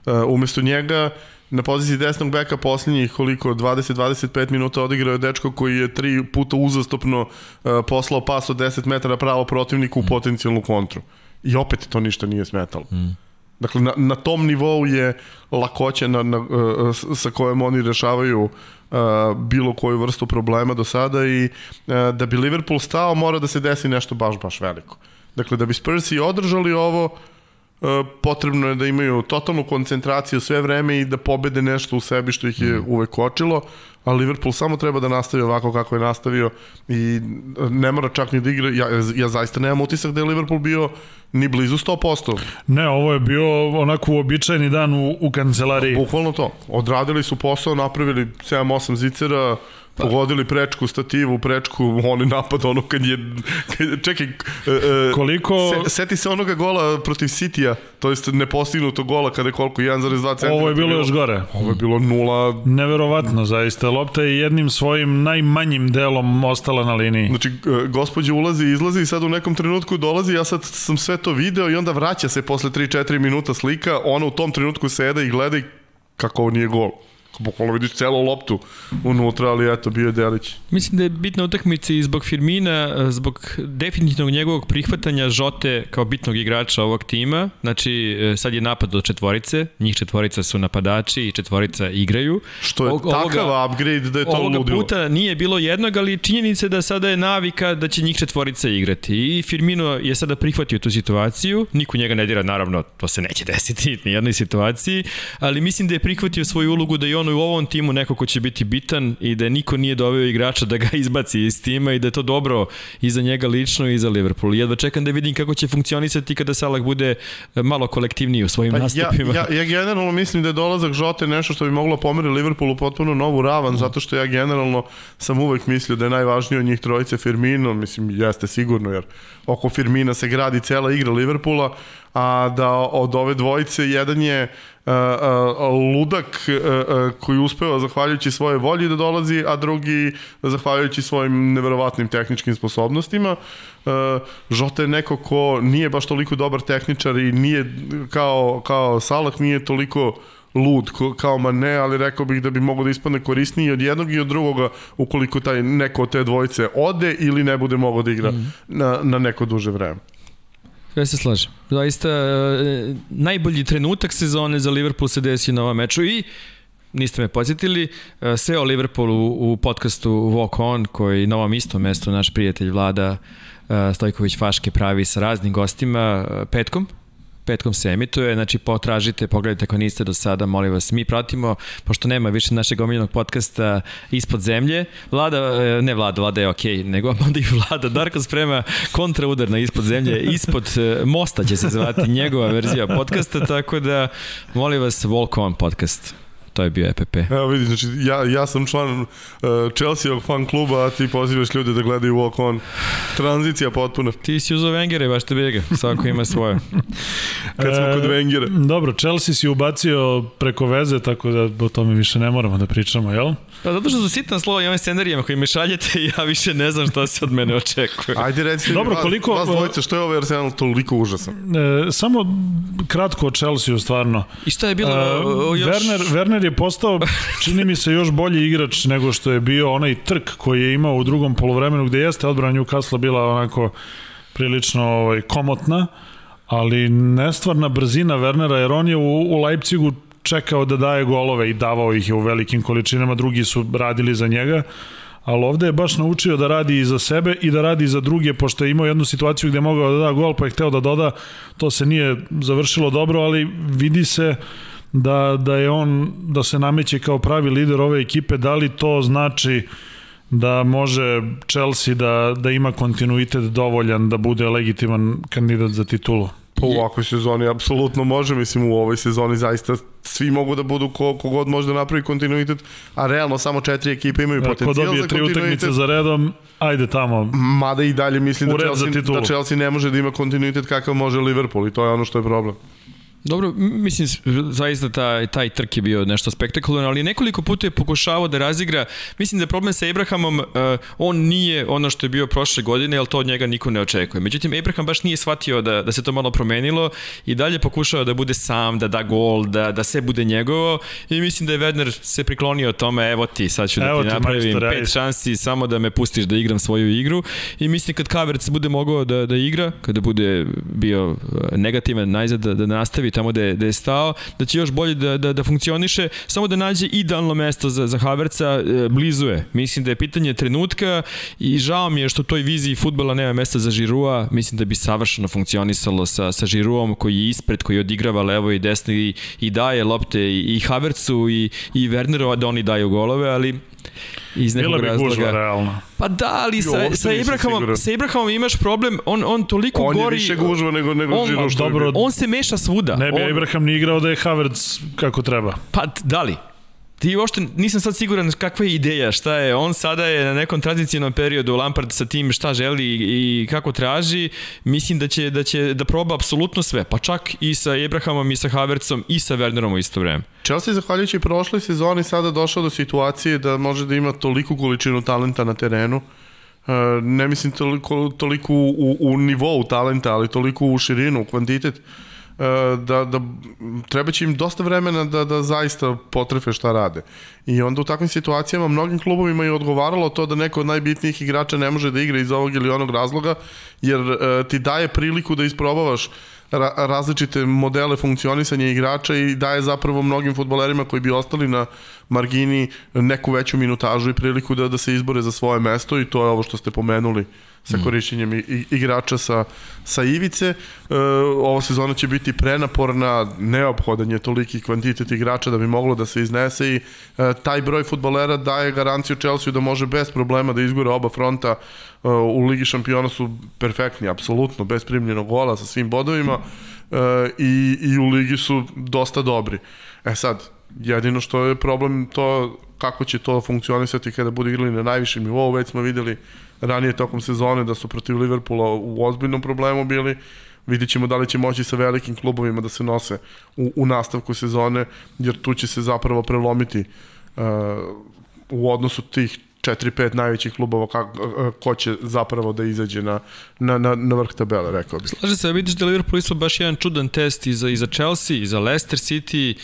C: Uh, umesto njega na poziciji desnog beka posljednjih koliko 20-25 minuta odigrao je dečko koji je tri puta uzastopno uh, poslao pas od 10 metara pravo protivniku u potencijalnu kontru. I opet to ništa nije smetalo. Mm. Dakle, na, na tom nivou je lakoća na, na, uh, sa kojom oni rešavaju uh, bilo koju vrstu problema do sada i uh, da bi Liverpool stao mora da se desi nešto baš, baš veliko. Dakle, da bi Spursi održali ovo, potrebno je da imaju totalnu koncentraciju sve vreme i da pobede nešto u sebi što ih je mm. uvek kočilo, a Liverpool samo treba da nastavi ovako kako je nastavio i ne mora čak ni da igra, ja, ja zaista nemam utisak da je Liverpool bio ni blizu 100%.
A: Ne, ovo je bio onako uobičajeni dan u, u kancelariji.
C: Bukvalno to. Odradili su posao, napravili 7-8 zicera, Pa. Pogodili prečku, stativu, prečku, oni napad, ono kad je... Kad, čekaj, e,
A: e, koliko...
C: Se, seti se onoga gola protiv Sitija, to jest nepostignuto gola kada je koliko, 1,2 cm.
A: Ovo je bilo još gore.
C: Ovo je bilo nula...
A: Neverovatno, zaista. Lopta je jednim svojim najmanjim delom ostala na liniji.
C: Znači, gospođa ulazi i izlazi i sad u nekom trenutku dolazi, ja sad sam sve to video i onda vraća se posle 3-4 minuta slika, ona u tom trenutku seda i gleda i kako ovo nije gol bukvalno vidiš celu loptu unutra, ali eto, bio je Delić.
B: Mislim da je bitna utakmica i zbog Firmina, zbog definitivnog njegovog prihvatanja Žote kao bitnog igrača ovog tima. Znači, e, sad je napad do četvorice, njih četvorica su napadači i četvorica igraju.
C: Što je ovoga, takav upgrade da je to ovoga ludilo.
B: puta nije bilo jednog, ali činjenica da sada je navika da će njih četvorica igrati. I Firmino je sada prihvatio tu situaciju, niko njega ne dira, naravno, to se neće desiti ni jednoj situaciji, ali mislim da je prihvatio svoju ulogu da i on on u ovom timu neko ko će biti bitan i da niko nije doveo igrača da ga izbaci iz tima i da je to dobro i za njega lično i za Liverpool. Jedva čekam da vidim kako će funkcionisati kada Salah bude malo kolektivniji u svojim pa nastupima.
C: Ja, ja, ja generalno mislim da je dolazak Žote nešto što bi moglo pomeri Liverpoolu potpuno novu ravan, mm. zato što ja generalno sam uvek mislio da je najvažnije od njih trojice Firmino, mislim jeste sigurno jer oko Firmina se gradi cela igra Liverpoola, a da od ove dvojice jedan je ludak koji uspeva zahvaljujući svoje volji da dolazi, a drugi zahvaljujući svojim neverovatnim tehničkim sposobnostima. Žota je neko ko nije baš toliko dobar tehničar i nije kao, kao Salah, nije toliko lud kao Mane, ali rekao bih da bi mogo da ispadne korisniji od jednog i od drugoga ukoliko taj neko od te dvojice ode ili ne bude mogo da igra mm. na, na neko duže vreme.
B: Ja se slažem. Zaista, e, najbolji trenutak sezone za Liverpool se desi na ovom meču i niste me podsjetili, e, sve o Liverpoolu u podcastu Walk On, koji na ovom istom mestu naš prijatelj Vlada e, Stojković Faške pravi sa raznim gostima petkom, petkom se emituje, znači potražite, pogledajte ako niste do sada, molim vas. Mi pratimo, pošto nema više našeg omiljenog podcasta Ispod zemlje, Vlada, e, ne Vlada, Vlada je okej, okay, nego onda i Vlada, Darko sprema kontraudar na Ispod zemlje, Ispod e, mosta će se zvati njegova verzija podcasta, tako da molim vas, Walk On podcast to je bio EPP.
C: Evo vidi, znači ja, ja sam član uh, Chelsea-ovog fan kluba, a ti pozivaš ljude da gledaju walk on. Tranzicija potpuna.
B: Ti si uzao Wengere, baš te bega, svako ima svoje.
C: Kad smo e, kod Wengera.
A: Dobro, Chelsea si ubacio preko veze, tako da o tome više ne moramo da pričamo, jel?
B: Pa zato što su sitna slova i ovim scenarijama koji me šaljete, ja više ne znam šta se od mene očekuje.
C: Ajde recite
A: Dobro,
C: vas,
A: koliko,
C: vas dvojice, što je ovaj Arsenal toliko užasan?
A: E, samo kratko o Chelsea stvarno.
B: I šta je bilo uh,
A: još... Werner, Werner je postao, čini mi se, još bolji igrač nego što je bio onaj trk koji je imao u drugom polovremenu gde jeste odbrana Newcastle bila onako prilično ovaj, komotna, ali nestvarna brzina Wernera, jer on je u, u Leipzigu čekao da daje golove i davao ih je u velikim količinama, drugi su radili za njega, ali ovde je baš naučio da radi i za sebe i da radi i za druge, pošto je imao jednu situaciju gde je mogao da da gol, pa je hteo da doda, to se nije završilo dobro, ali vidi se da, da je on, da se nameće kao pravi lider ove ekipe, da li to znači da može Chelsea da, da ima kontinuitet dovoljan da bude legitiman kandidat za titulu?
C: Po ovakvoj sezoni apsolutno može, mislim u ovoj sezoni zaista svi mogu da budu ko, kogod može da napravi kontinuitet, a realno samo četiri ekipe imaju potencijal za kontinuitet. Ko dobije tri utakmice
A: za redom, ajde tamo.
C: Mada i dalje mislim da Chelsea, da Chelsea ne može da ima kontinuitet kakav može Liverpool i to je ono što je problem.
B: Dobro, mislim, zaista taj, taj trk je bio nešto spektakularno, ali nekoliko puta je pokušavao da razigra, mislim da je problem sa Abrahamom, uh, on nije ono što je bio prošle godine, ali to od njega niko ne očekuje. Međutim, Abraham baš nije shvatio da, da se to malo promenilo i dalje pokušao da bude sam, da da gol, da, da sve bude njegovo i mislim da je Werner se priklonio tome, evo ti, sad ću da evo ti napravim majstor, pet šansi, samo da me pustiš da igram svoju igru. I mislim kad Kaverc bude mogao da, da igra, kada bude bio negativan najzad da, da nastavi tamo je, da je stao, da će još bolje da, da, da funkcioniše, samo da nađe idealno mesto za, za Haverca, e, blizu je. Mislim da je pitanje trenutka i žao mi je što toj viziji futbala nema mesta za Žirua, mislim da bi savršeno funkcionisalo sa, sa Žiruom koji je ispred, koji odigrava levo i desno i, i daje lopte i, i Havercu i, i Werneru da oni daju golove, ali iz nekog
A: Bila bi
B: razloga.
A: gužva, realno.
B: Pa da, ali sa,
C: uopšte
B: sa, Ibrahamom, sa Ibrahamom imaš problem, on, on toliko
C: On je
B: gori...
C: više gužva nego, nego
B: on-
C: Žiro što je
A: dobro,
C: bio.
B: On se meša svuda.
A: Ne bi
B: on,
A: Abraham ni igrao da je Havertz kako treba.
B: Pa, da li? Ti uopšte nisam sad siguran kakva je ideja, šta je. On sada je na nekom tranzicijnom periodu Lampard sa tim šta želi i kako traži. Mislim da će da će da proba apsolutno sve, pa čak i sa Abrahamom i sa Havertzom i sa Wernerom u isto vreme.
C: Chelsea zahvaljujući prošloj sezoni sada došao do situacije da može da ima toliku količinu talenta na terenu. E, Ne mislim toliko, toliko u, u nivou talenta, ali toliko u širinu, u kvantitet, da, da treba će im dosta vremena da, da zaista potrefe šta rade. I onda u takvim situacijama mnogim klubovima je odgovaralo to da neko od najbitnijih igrača ne može da igra iz ovog ili onog razloga, jer e, ti daje priliku da isprobavaš ra različite modele funkcionisanja igrača i daje zapravo mnogim futbolerima koji bi ostali na margini neku veću minutažu i priliku da, da se izbore za svoje mesto i to je ovo što ste pomenuli sa korišćenjem i, i, igrača sa, sa ivice. E, ova sezona će biti prenaporna, neophodan je toliki kvantitet igrača da bi moglo da se iznese i e, taj broj futbolera daje garanciju Chelsea da može bez problema da izgore oba fronta e, u Ligi šampiona su perfektni, apsolutno, bez primljenog gola sa svim bodovima e, i, i u Ligi su dosta dobri. E sad, jedino što je problem to kako će to funkcionisati kada budu igrali na najvišem nivou, već smo videli ranije tokom sezone da su protiv Liverpoola u ozbiljnom problemu bili, vidit ćemo da li će moći sa velikim klubovima da se nose u, u nastavku sezone, jer tu će se zapravo prelomiti uh, u odnosu tih 4-5 najvećih klubova kako, uh, ko će zapravo da izađe na, na, na, na vrh tabele, rekao bih.
B: Slaže se, vidiš da Liverpool isto baš jedan čudan test i za, i za Chelsea, i za Leicester City,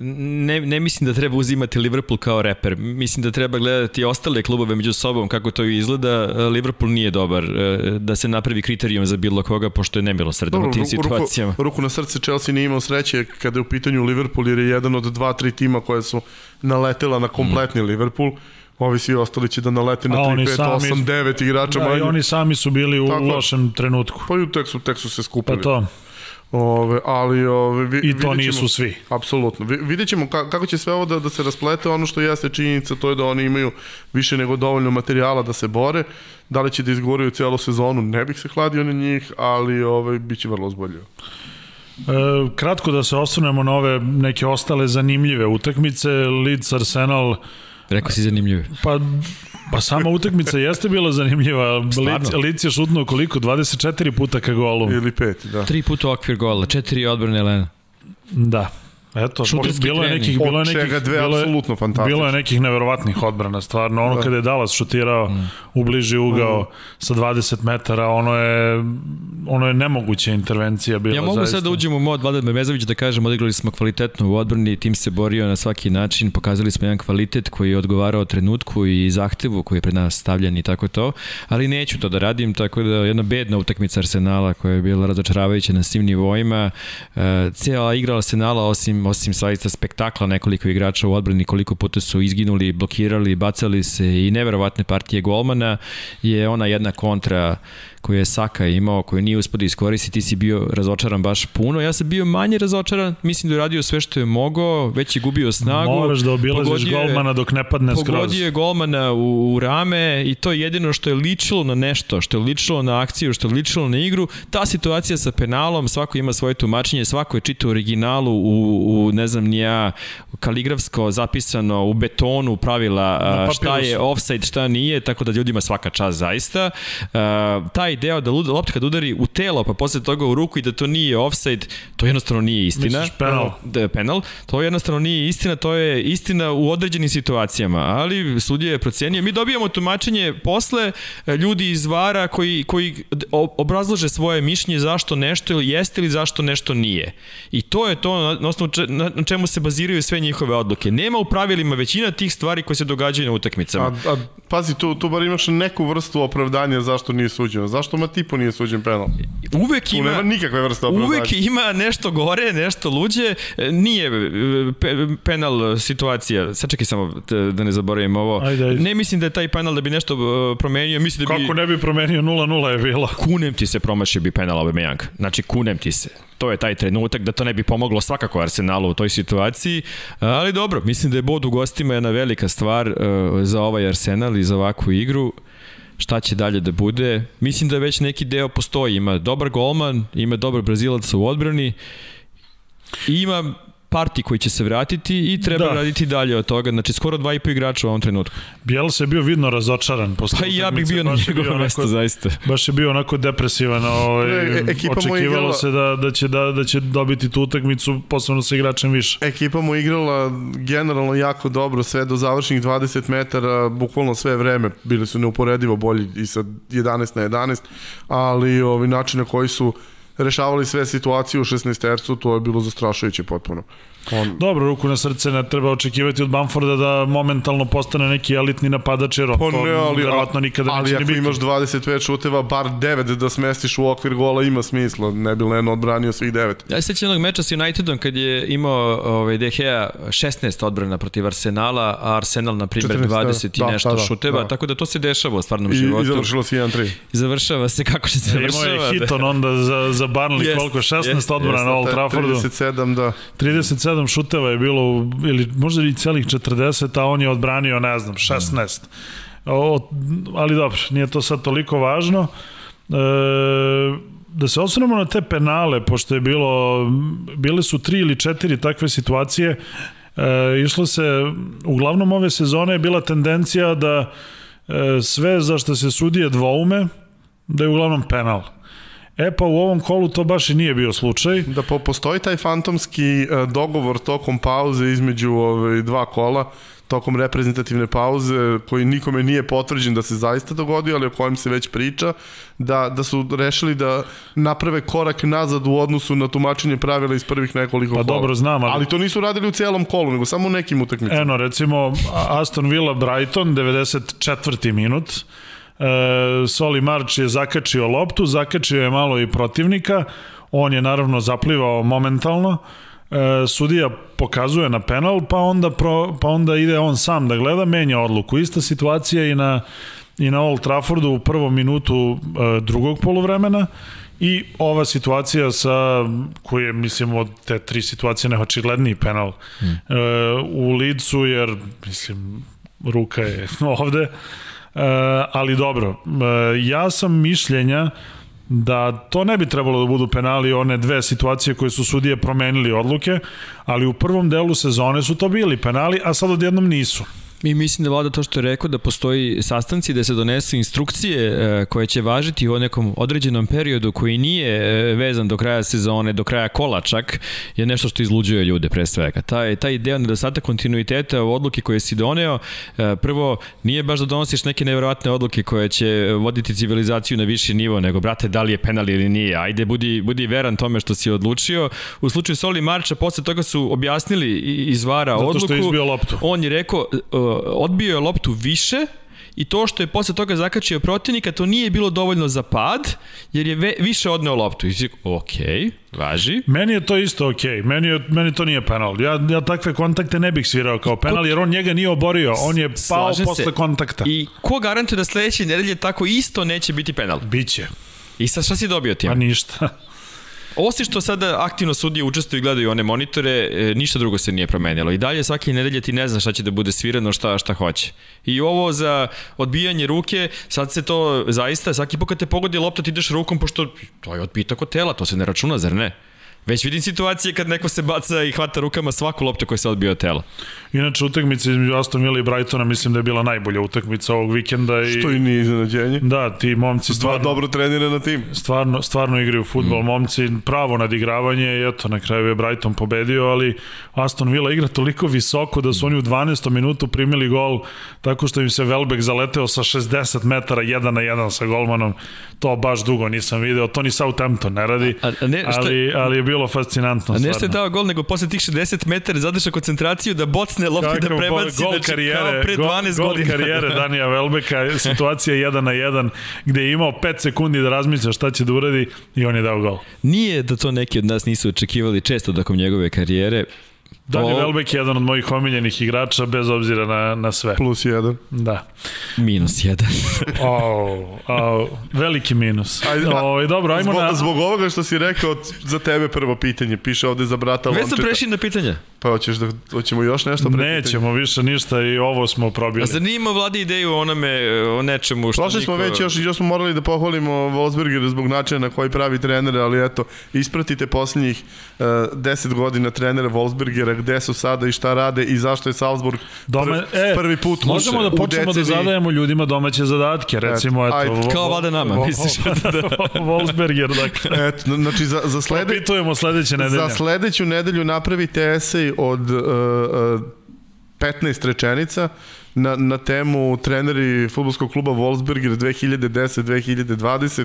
B: ne, ne mislim da treba uzimati Liverpool kao reper. Mislim da treba gledati ostale klubove među sobom kako to izgleda. Liverpool nije dobar da se napravi kriterijum za bilo koga, pošto je nemilosredan u tim situacijama.
C: Ruku, ruku na srce Chelsea nije imao sreće kada je u pitanju Liverpool, jer je jedan od dva, tri tima koje su naletela na kompletni mm. Liverpool. Ovi svi ostali će da nalete na 3, 5, sami, 8, 9 igrača
A: da,
C: manje.
A: i oni sami su bili u Tako, lošem trenutku.
C: Pa i tek su, tek su se skupili.
A: Pa to.
C: Ove, ali ove, vi,
A: I to nisu ćemo, svi.
C: Apsolutno. Vi, vidjet ćemo ka, kako će sve ovo da, da se rasplete. Ono što jeste činjenica to je da oni imaju više nego dovoljno materijala da se bore. Da li će da izgoraju celu sezonu, ne bih se hladio na njih, ali ove, bit će vrlo ozboljivo.
A: E, kratko da se osvrnemo na ove neke ostale zanimljive utakmice. Leeds Arsenal
B: Rekao si zanimljive.
A: Pa Pa sama utakmica jeste bila zanimljiva. Lic, Lic je šutnuo koliko? 24 puta ka golu.
C: Ili pet, da.
B: Tri puta okvir gola, četiri odbrane Lena.
A: Da. Eto, bilo je nekih, bilo je nekih,
C: čega dve
A: bilo je,
C: apsolutno fantastično.
A: Bilo je nekih neverovatnih odbrana, stvarno. Ono da. kada je Dallas šutirao mm. u bliži ugao mm. sa 20 metara, ono je, ono je nemoguća intervencija bila.
B: Ja mogu
A: zaista.
B: sad da uđem u mod Vladan Memezović da kažem, odigrali smo kvalitetno u odbrani, tim se borio na svaki način, pokazali smo jedan kvalitet koji je odgovarao trenutku i zahtevu koji je pred nas stavljen i tako to, ali neću to da radim, tako da jedna bedna utakmica Arsenala koja je bila razočaravajuća na svim nivoima, uh, cijela igra Arsenala osim osim saista spektakla nekoliko igrača u odbrani, koliko puta su izginuli, blokirali, bacali se i neverovatne partije golmana, je ona jedna kontra koju je Saka imao, koju nije uspio da iskoristi, ti si bio razočaran baš puno. Ja sam bio manje razočaran, mislim da je radio sve što je mogao, već je gubio snagu.
A: Moraš da obilaziš golmana dok ne padne skroz.
B: Pogodio je golmana u, u rame i to je jedino što je ličilo na nešto, što je ličilo na akciju, što je ličilo na igru. Ta situacija sa penalom, svako ima svoje tumačenje, svako je čitao originalu u, u ne znam nija, kaligrafsko zapisano u betonu pravila šta je offside, šta nije, tako da ljudima svaka čast zaista. Uh, taj deo da lopta kad udari u telo, pa posle toga u ruku i da to nije offside, to jednostavno nije istina.
A: Misliš penal?
B: Da je penal. To jednostavno nije istina, to je istina u određenim situacijama, ali sudija je procenio. Mi dobijamo tumačenje posle ljudi iz VARA koji, koji obrazlože svoje mišljenje zašto nešto ili jeste ili zašto nešto nije. I to je to na osnovu na čemu se baziraju sve njihove odluke. Nema u pravilima većina tih stvari koje se događaju na utakmicama.
C: A, a pazi, tu, tu bar imaš neku vrstu opravdanja zašto nije suđeno. Zašto Matipo nije suđen penal?
B: Uvek
C: Tu
B: ima...
C: nema nikakve vrste opravdanja.
B: Uvek ima nešto gore, nešto luđe. E, Nije e, pe, penal situacija. Sad čekaj samo da ne zaboravim ovo.
A: Ajde, ajde.
B: Ne mislim da je taj penal da bi nešto e, promenio. Mislim da bi...
A: Kako ne bi promenio 0-0 je bilo.
B: kunem ti se promašio bi penal Aubameyang. Znači kunem ti se. To je taj trenutak da to ne bi pomoglo svakako Arsenalu u toj situaciji, ali dobro, mislim da je bod u gostima jedna velika stvar za ovaj Arsenal i za ovakvu igru. Šta će dalje da bude? Mislim da već neki deo postoji. Ima dobar golman, ima dobar brazilac u odbrani i ima parti koji će se vratiti i treba
A: Da.
B: raditi dalje od toga. Znači, skoro dva i po igrača u ovom trenutku.
A: Bielsa je bio vidno razočaran. posle
B: Pa i ja bih bio na njegovom mestu, zaista.
A: Baš je bio onako depresivan, ovaj,
C: E,
A: očekivalo
C: igrala-
A: se da, da, će, da, da će dobiti tu utakmicu, posebno sa igračem više.
C: Ekipa mu igrala generalno jako dobro, sve do završnih 20 metara, bukvalno sve vreme. Bili su neuporedivo bolji i sa 11 na 11, ali ovi način na koji su rešavali sve situacije u 16 tercu, to je bilo zastrašujuće potpuno. On,
A: Dobro, ruku na srce ne treba očekivati od Bamforda da momentalno postane neki elitni napadač, jer
C: Pa
A: to
C: ne, ali,
A: verovatno nikada
C: ali
A: neće ni
C: ako
A: biti.
C: imaš 25 šuteva, bar 9 da smestiš u okvir gola ima smisla. Ne bi Leno odbranio svih 9.
B: Ja se sjećam jednog meča s Unitedom kad je imao ovaj, De Gea 16 odbrana protiv Arsenala, a Arsenal, na primjer,
C: 14,
B: 20 i
C: da,
B: nešto
C: da, da,
B: šuteva,
C: da.
B: tako da to se dešava u stvarnom
C: I,
B: životu.
C: i završilo se 1-3.
B: I završava se kako će se
A: Imao
B: završava.
A: je Hiton onda za, za Barnley,
B: Jest,
A: koliko? 16
B: jest,
A: odbrana na Old Traffordu.
C: 37, da.
A: 37 šuteva je bilo, ili možda i celih 40, a on je odbranio, ne znam, 16. O, ali dobro, nije to sad toliko važno. E, da se osvrnemo na te penale, pošto je bilo, bile su tri ili četiri takve situacije, e, išlo se, uglavnom ove sezone je bila tendencija da e, sve za što se sudije dvoume, da je uglavnom penal. E pa u ovom kolu to baš i nije bio slučaj.
C: Da po, postoji taj fantomski e, dogovor tokom pauze između ove, dva kola, tokom reprezentativne pauze, koji nikome nije potvrđen da se zaista dogodio, ali o kojem se već priča, da, da su rešili da naprave korak nazad u odnosu na tumačenje pravila iz prvih nekoliko
A: Pa
C: kola.
A: dobro, znam, ali-
C: ali... to nisu radili u celom kolu, nego samo u nekim utakmicama.
A: Eno, recimo, Aston Villa Brighton, 94. minut. E, Soli Marč je zakačio loptu, zakačio je malo i protivnika. On je naravno zaplivao momentalno. E, sudija pokazuje na penal, pa onda, pro, pa onda ide on sam da gleda, menja odluku. Ista situacija i na, i na Old Traffordu u prvom minutu e, drugog poluvremena. I ova situacija sa, koji je, mislim, od te tri situacije neočigledniji penal mm. e, u licu, jer, mislim, ruka je ovde. E, ali dobro, e, ja sam mišljenja da to ne bi trebalo da budu penali one dve situacije koje su sudije promenili odluke, ali u prvom delu sezone su to bili penali, a sad odjednom nisu.
B: I mislim da vlada to što je rekao da postoji sastanci da se donesu instrukcije e, koje će važiti u nekom određenom periodu koji nije e, vezan do kraja sezone, do kraja kola čak, je nešto što izluđuje ljude pre svega. Taj, taj deo nedostatak kontinuiteta u odluke koje si doneo, e, prvo nije baš da donosiš neke nevjerojatne odluke koje će voditi civilizaciju na viši nivo, nego brate da li je penal ili nije, ajde budi, budi veran tome što si odlučio. U slučaju Soli Marča posle toga su objasnili i- iz vara
A: Zato
B: odluku.
A: što je izbio loptu.
B: On je rekao, odbio je loptu više i to što je posle toga zakačio protivnika, to nije bilo dovoljno za pad, jer je ve, više odneo loptu. I si, ok, važi.
A: Meni je to isto okej, okay. meni, je, meni to nije penal. Ja, ja takve kontakte ne bih svirao kao penal, jer on njega nije oborio, on je pao
B: Slažem
A: posle
B: se.
A: kontakta. I...
B: Ko garantuje da sledeće nedelje tako isto neće biti penal?
A: Biće,
B: I sad šta si dobio
A: pa
B: tim?
A: ništa.
B: Osim što sada aktivno sudije učestvuju i gledaju one monitore, e, ništa drugo se nije promenilo. I dalje svake nedelje ti ne znaš šta će da bude svirano, šta, šta hoće. I ovo za odbijanje ruke, sad se to zaista, svaki put kad te pogodi lopta ti ideš rukom, pošto to je odbitak od tela, to se ne računa, zar ne? Već vidim situacije kad neko se baca i hvata rukama svaku loptu koja se odbija od tela.
A: Inače, utakmica između Aston Villa i Brightona mislim da je bila najbolja utakmica ovog vikenda. I...
C: Što i nije iznenađenje.
A: Da, ti momci
C: Dva
A: stvarno,
C: dobro trenirana tim.
A: stvarno, stvarno igraju futbol. Mm. Momci pravo nadigravanje i eto, na kraju je Brighton pobedio, ali Aston Villa igra toliko visoko da su oni u 12. minutu primili gol tako što im se Welbeck zaleteo sa 60 metara 1 na 1 sa golmanom. To baš dugo nisam video. To ni Southampton ne radi,
B: A- a ne, šta-
A: ali, ali je bilo bilo fascinantno.
B: A nešto je dao gol, nego posle tih 60 metara zadrša koncentraciju da bocne lopti da prebaci,
A: gol
B: znači
A: karijere,
B: kao pre 12
A: gol,
B: godina.
A: Gol karijere Danija Velbeka, situacija 1 na 1, gde je imao 5 sekundi da razmišlja šta će da uradi i on je dao gol.
B: Nije da to neki od nas nisu očekivali često tokom njegove karijere,
A: Dani Velbek je jedan od mojih omiljenih igrača, bez obzira na, na sve.
C: Plus jedan.
A: Da.
B: Minus jedan.
A: oh, oh, veliki minus. Ajde, o, dobro, ajmo
C: zbog,
A: na...
C: Zbog ovoga što si rekao, za tebe prvo pitanje, piše ovde za brata Lončeta.
B: Već sam prešli na pitanja.
C: Pa hoćeš da, hoćemo još nešto pre
A: Nećemo više ništa i ovo smo probili.
B: A zanima vladi ideju o onome, o nečemu što
C: Prošli smo niko... već, još, još smo morali da pohvalimo Wolfsberger zbog načina na koji pravi trener, ali eto, ispratite posljednjih uh, 10 godina trenera Wolfsbergera, gde su sada i šta rade i zašto je Salzburg
A: Dome, e,
C: prvi put
A: Možemo da počnemo da zadajemo ljudima domaće zadatke, recimo, eto.
B: ajde. Kao vada nama, misliš da...
A: Wolfsberger, dakle.
C: Eto, znači, za, za, slede...
A: Propitujemo sledeće nedelje.
C: Za sledeću nedelju napravite esej od uh, uh, 15 rečenica na, na temu treneri futbolskog kluba Wolfsberger 2010-2020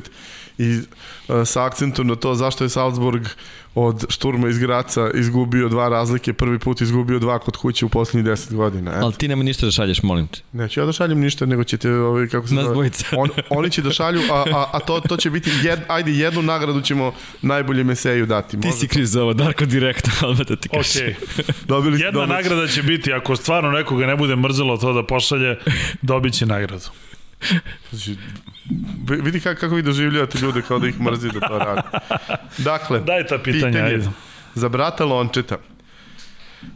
C: i uh, sa akcentom na to zašto je Salzburg od šturma iz Graca izgubio dva razlike, prvi put izgubio dva kod kuće u poslednjih 10 godina.
B: Eto. Ali ti nema ništa da šalješ, molim te.
C: Neću ja da šaljem ništa, nego ćete, ovaj, kako se
B: Nas dvojica.
C: On, oni će da šalju, a, a, a to, to će biti, jed, ajde, jednu nagradu ćemo najboljem eseju dati.
B: Može ti si kriv za ovo, Darko, direktno, ali da ti kažeš.
A: Okay.
C: Dobili
A: Jedna nagrada će biti, ako stvarno nekoga ne bude mrzelo to da pošalje, dobit će nagradu.
C: Znači, vidi kako, kako vi doživljavate ljude kao da ih mrzi da to radi. Dakle,
A: Daj ta pitanja,
C: pitanje
A: ajde.
C: za brata Lončeta.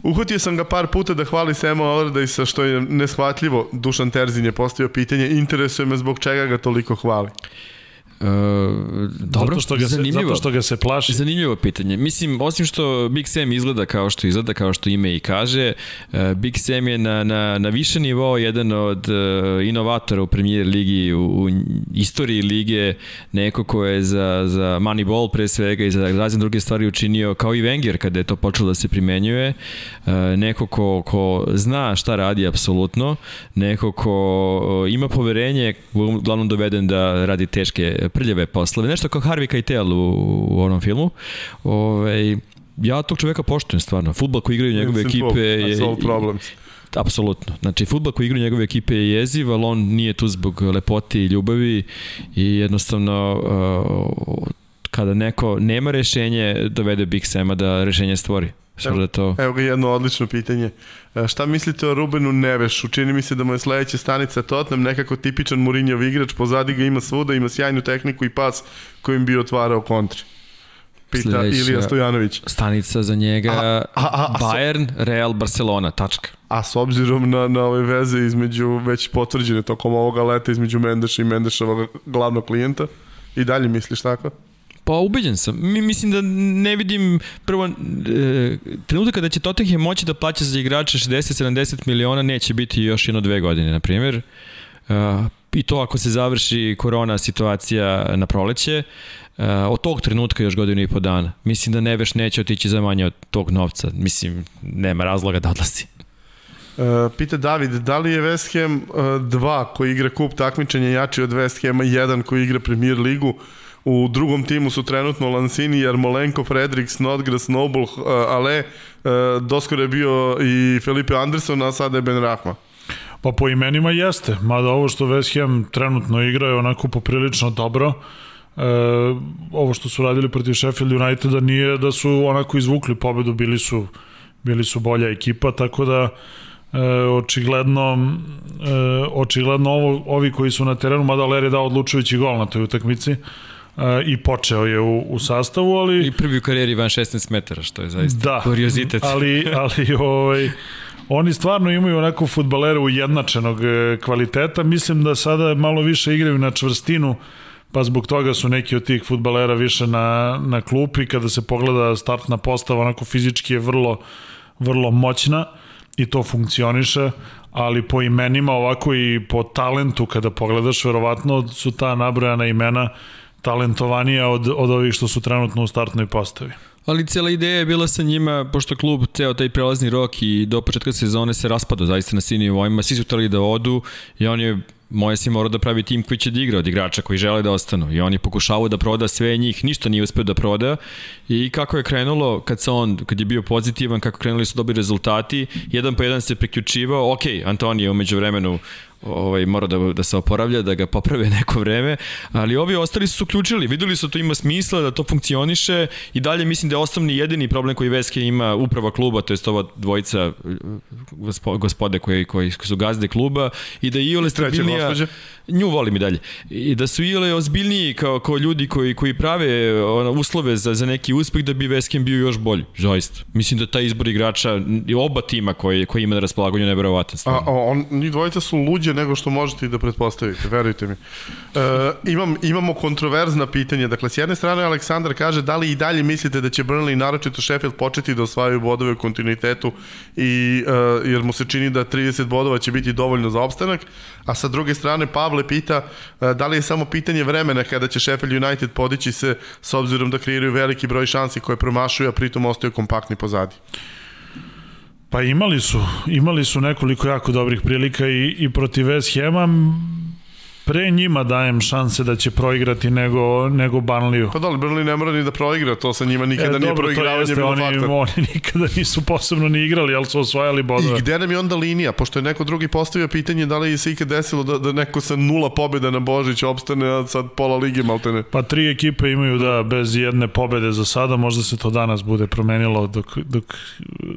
C: Uhvatio sam ga par puta da hvali Sema Allardysa, što je neshvatljivo. Dušan Terzin je postavio pitanje, interesuje me zbog čega ga toliko hvali.
B: Uh, dobro,
A: zato što, ga se,
B: zanimljivo.
A: zato što ga se plaši.
B: Zanimljivo pitanje. Mislim, osim što Big Sam izgleda kao što izgleda, kao što ime i kaže, uh, Big Sam je na, na, na više nivo jedan od uh, inovatora u premijer ligi, u, u istoriji lige, neko ko je za, za Moneyball pre svega i za razne druge stvari učinio, kao i Wenger kada je to počelo da se primenjuje, neko ko, ko zna šta radi apsolutno, neko ko ima poverenje, uglavnom doveden da radi teške prljave poslove, nešto kao Harvey Keitel u, u onom filmu. Ove, ja tog čoveka poštujem stvarno. Futbol koji igraju njegove ekipe je...
C: problem.
B: Apsolutno. Znači, futbol koji igraju njegove ekipe je jeziv, ali on nije tu zbog lepote i ljubavi i jednostavno uh, kada neko nema rešenje, dovede Big Sema da rešenje stvori.
C: Evo,
B: da to...
C: evo ga jedno odlično pitanje. E, šta mislite o Rubenu Nevešu? Čini mi se da mu je sledeća stanica Tottenham nekako tipičan Mourinhov igrač, pozadi ga ima svuda, ima sjajnu tehniku i pas kojim bi otvarao kontri. Pita Sledeća Ilija Stojanović.
B: Stanica za njega a, a, a, a, Bayern, Real, Barcelona, tačka.
C: A s obzirom na, na ove veze između, već potvrđene tokom ovoga leta između Mendeša i Mendešovog glavnog klijenta, i dalje misliš tako?
B: Pa ubeđen sam. Mi mislim da ne vidim prvo e, trenutak kada će Tottenham moći da plaća za igrače 60-70 miliona neće biti još jedno dve godine, na primjer. E, I to ako se završi korona situacija na proleće, e, od tog trenutka još godinu i po dana. Mislim da Neveš neće otići za manje od tog novca. Mislim, nema razloga da odlazi.
C: Uh, pita David, da li je West Ham 2 uh, koji igra kup takmičenja jači od West Hama 1 koji igra Premier ligu? U drugom timu su trenutno Lansini, Jarmolenko, Fredrik, Snodgrass, Noble, uh, Ale, uh, doskoro je bio i Felipe Anderson, a sada je Ben Rahma.
A: Pa po imenima jeste, mada ovo što West Ham trenutno igra je onako poprilično dobro. E, ovo što su radili protiv Sheffield Uniteda nije da su onako izvukli pobedu, bili su, bili su bolja ekipa, tako da e, očigledno e, očigledno ovo, ovi koji su na terenu, mada Ler je dao odlučujući gol na toj utakmici, i počeo je u, u sastavu, ali...
B: I prvi u karijeri van 16 metara, što je zaista
A: da,
B: kuriozitet.
A: ali, ali ovaj, oni stvarno imaju onako futbalera ujednačenog e, kvaliteta. Mislim da sada malo više igraju na čvrstinu, pa zbog toga su neki od tih futbalera više na, na klupi. Kada se pogleda startna postava, onako fizički je vrlo, vrlo moćna i to funkcioniše, ali po imenima ovako i po talentu kada pogledaš, verovatno su ta nabrojana imena talentovanija od, od ovih što su trenutno u startnoj postavi.
B: Ali cijela ideja je bila sa njima, pošto klub ceo taj prelazni rok i do početka sezone se raspada zaista na svim nivoima, svi su hteli da odu i on je Moje si mora da pravi tim koji će da igra od igrača koji žele da ostanu. I on je pokušavao da proda sve njih, ništa nije uspeo da proda. I kako je krenulo kad se on, kad je bio pozitivan, kako krenuli su dobri rezultati, jedan po jedan se priključivao, ok, Antonije umeđu vremenu ovaj, mora da, da se oporavlja, da ga poprave neko vreme, ali ovi ostali su se uključili, videli su da to ima smisla, da to funkcioniše i dalje mislim da je osnovni jedini problem koji Veske ima uprava kluba, to je ova dvojica gospode koji, koji su gazde kluba i da je Iole stabilnija, nju volim i dalje, i da su Iole ozbiljniji kao, kao ljudi koji, koji prave ono, uslove za, za neki uspeh da bi Veskem bio još bolji, zaista. Mislim da taj izbor igrača, oba tima koji, koji ima na raspolaganju nevjerovatan
C: A, on, ni dvojica su luđe nego što možete i da pretpostavite, verujte mi. E, imam, imamo kontroverzna pitanja. Dakle, s jedne strane Aleksandar kaže da li i dalje mislite da će Burnley, naročito Sheffield, početi da osvajaju bodove u kontinuitetu i, e, jer mu se čini da 30 bodova će biti dovoljno za opstanak, a sa druge strane Pavle pita e, da li je samo pitanje vremena kada će Sheffield United podići se s obzirom da kreiraju veliki broj šansi koje promašuju, a pritom ostaju kompaktni pozadi.
A: Pa imali su, imali su nekoliko jako dobrih prilika i, i protiv West Hema pre njima dajem šanse da će proigrati nego, nego Burnleyu.
C: Pa da li Burnley ne mora ni da proigra, to sa njima nikada e, nije dobro, proigravanje jeste, bilo
A: oni,
C: faktor.
A: Oni nikada nisu posebno ni igrali, ali su osvajali bodove.
C: I gde nam je onda linija? Pošto je neko drugi postavio pitanje da li se ikad desilo da, da neko sa nula pobjeda na Božić opstane, a sad pola lige maltene.
A: Pa tri ekipe imaju da bez jedne pobede za sada, možda se to danas bude promenilo dok, dok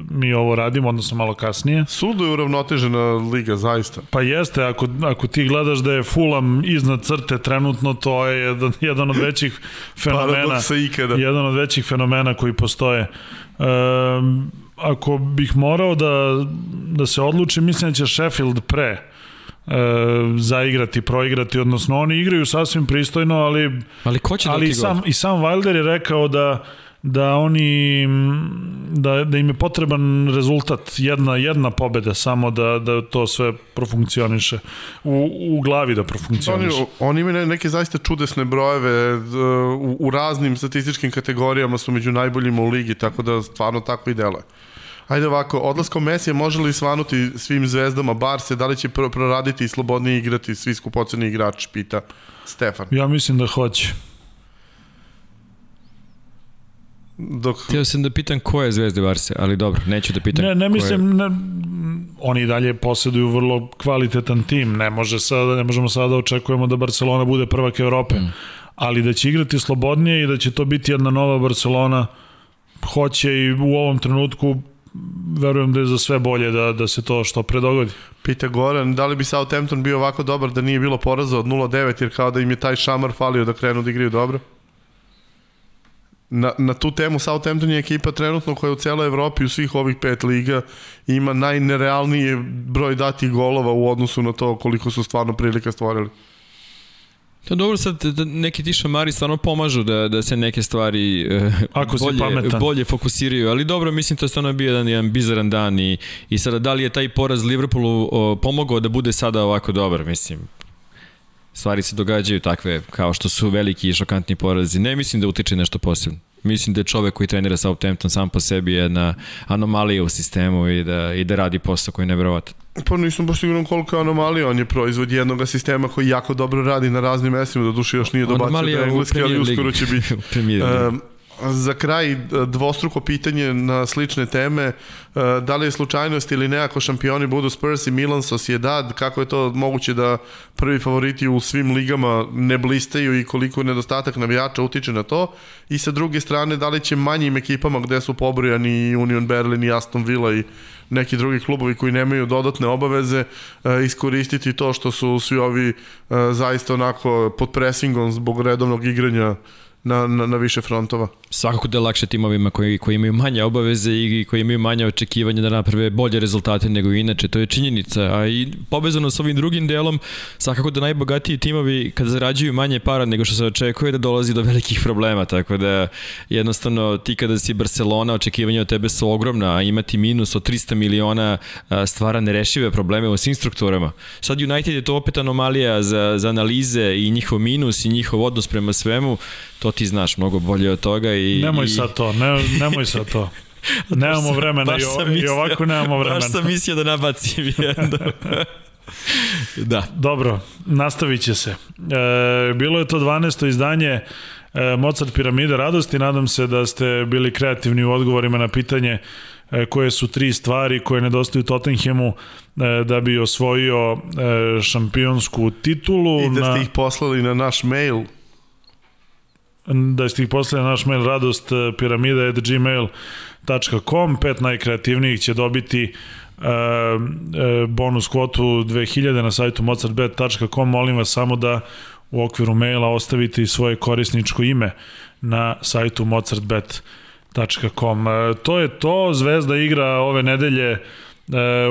A: mi ovo radimo, odnosno malo kasnije.
C: Sudo je uravnotežena liga, zaista.
A: Pa jeste, ako, ako ti gledaš da je Fulham Fulham iznad crte trenutno, to je jedan, jedan od većih fenomena.
C: ikada.
A: Jedan od većih fenomena koji postoje. Um, ako bih morao da, da se odlučim, mislim da će Sheffield pre e, zaigrati, proigrati, odnosno oni igraju sasvim pristojno, ali
B: ali ko će
A: ali i sam, i sam Wilder je rekao da da oni da, da im je potreban rezultat jedna jedna pobeda samo da da to sve profunkcioniše u, u glavi da profunkcioniše.
C: Oni oni imaju neke zaista čudesne brojeve u, u raznim statističkim kategorijama su među najboljima u ligi tako da stvarno tako i deluje. Ajde ovako, odlaskom Mesija može li svanuti svim zvezdama Barse, da li će proraditi i slobodnije igrati svi skupoceni igrač, pita Stefan.
A: Ja mislim da hoće.
B: Dok... Htio sam da pitam ko je Zvezde Barse, ali dobro, neću da pitam.
A: Ne, ne mislim, je... ne, oni dalje posjeduju vrlo kvalitetan tim, ne, može sada, ne možemo sada da očekujemo da Barcelona bude prvak Evrope, mm. ali da će igrati slobodnije i da će to biti jedna nova Barcelona, hoće i u ovom trenutku verujem da je za sve bolje da, da se to što predogodi.
C: Pita Goran, da li bi Southampton bio ovako dobar da nije bilo poraza od 0-9, jer kao da im je taj šamar falio da krenu da igraju dobro? Na, na tu temu Southampton je ekipa trenutno koja u celoj Evropi u svih ovih pet liga ima najnerealniji broj datih golova u odnosu na to koliko su stvarno prilika stvorili.
B: To dobro sad da neki ti šamari stvarno pomažu da, da se neke stvari uh, Ako bolje, bolje fokusiraju, ali dobro mislim to je stvarno bio jedan, jedan bizaran dan i, i sada da li je taj poraz Liverpoolu uh, pomogao da bude sada ovako dobar, mislim stvari se događaju takve kao što su veliki i šokantni porazi. Ne mislim da utiče nešto posebno. Mislim da je čovek koji trenira Southampton sam po sebi jedna anomalija u sistemu i da, i da radi posao koji je nevjerovatan.
C: Pa nisam baš siguran koliko je anomalija, on je proizvod jednog sistema koji jako dobro radi na raznim mestima, da duše još nije dobacio da engleski, ali uskoro će biti. um, Za kraj dvostruko pitanje na slične teme, e, da li je slučajnost ili ne ako šampioni budu Spurs i Milan Sociedad, kako je to moguće da prvi favoriti u svim ligama ne blistaju i koliko nedostatak navijača utiče na to? I sa druge strane da li će manjim ekipama gde su pobrojani Union Berlin i Aston Villa i neki drugi klubovi koji nemaju dodatne obaveze e, iskoristiti to što su svi ovi e, zaista onako pod presingom zbog redovnog igranja na, na, na više frontova.
B: Svakako da je lakše timovima koji, koji imaju manje obaveze i koji imaju manje očekivanja da naprave bolje rezultate nego inače, to je činjenica. A i povezano sa ovim drugim delom, svakako da najbogatiji timovi kada zarađuju manje para nego što se očekuje da dolazi do velikih problema, tako da jednostavno ti kada si Barcelona, očekivanja od tebe su ogromna, a imati minus od 300 miliona stvara nerešive probleme u svim strukturama. Sad United je to opet anomalija za, za analize i njihov minus i njihov odnos prema svemu, to ti znaš mnogo bolje od toga i...
A: Nemoj
B: i...
A: sad to, ne, nemoj sad to. Nemamo vremena i, o, mislio, i ovako nemamo vremena.
B: Baš sam mislio da nabacim jedno. Da.
A: Dobro, nastavit će se. E, bilo je to 12. izdanje e, Mozart piramide radosti. Nadam se da ste bili kreativni u odgovorima na pitanje e, koje su tri stvari koje nedostaju Tottenhamu e, da bi osvojio e, šampionsku titulu.
C: I da ste
A: na,
C: ih poslali na naš mail.
A: Da ste ih poslali na naš mail radost piramida.gmail.com Pet najkreativnijih će dobiti e, e, bonus kvotu 2000 na sajtu mozartbet.com molim vas samo da u okviru maila ostavite svoje korisničko ime na sajtu mozartbet.com e, to je to, Zvezda igra ove nedelje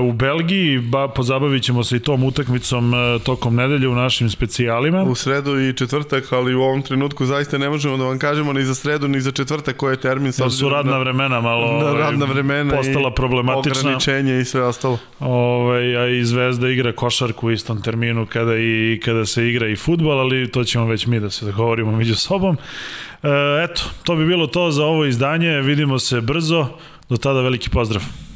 A: u Belgiji, ba, pozabavit ćemo se i tom utakmicom e, tokom nedelje u našim specijalima.
C: U sredu i četvrtak, ali u ovom trenutku zaista ne možemo da vam kažemo ni za sredu ni za četvrtak koji je termin.
A: Da su radna vremena malo
C: na
A: ovaj,
C: radna vremena
A: postala
C: i
A: problematična.
C: ograničenje i sve ostalo.
A: Ovaj, a i Zvezda igra košarku u istom terminu kada, i, kada se igra i futbol, ali to ćemo već mi da se dogovorimo među sobom. E, eto, to bi bilo to za ovo izdanje. Vidimo se brzo. Do tada veliki pozdrav.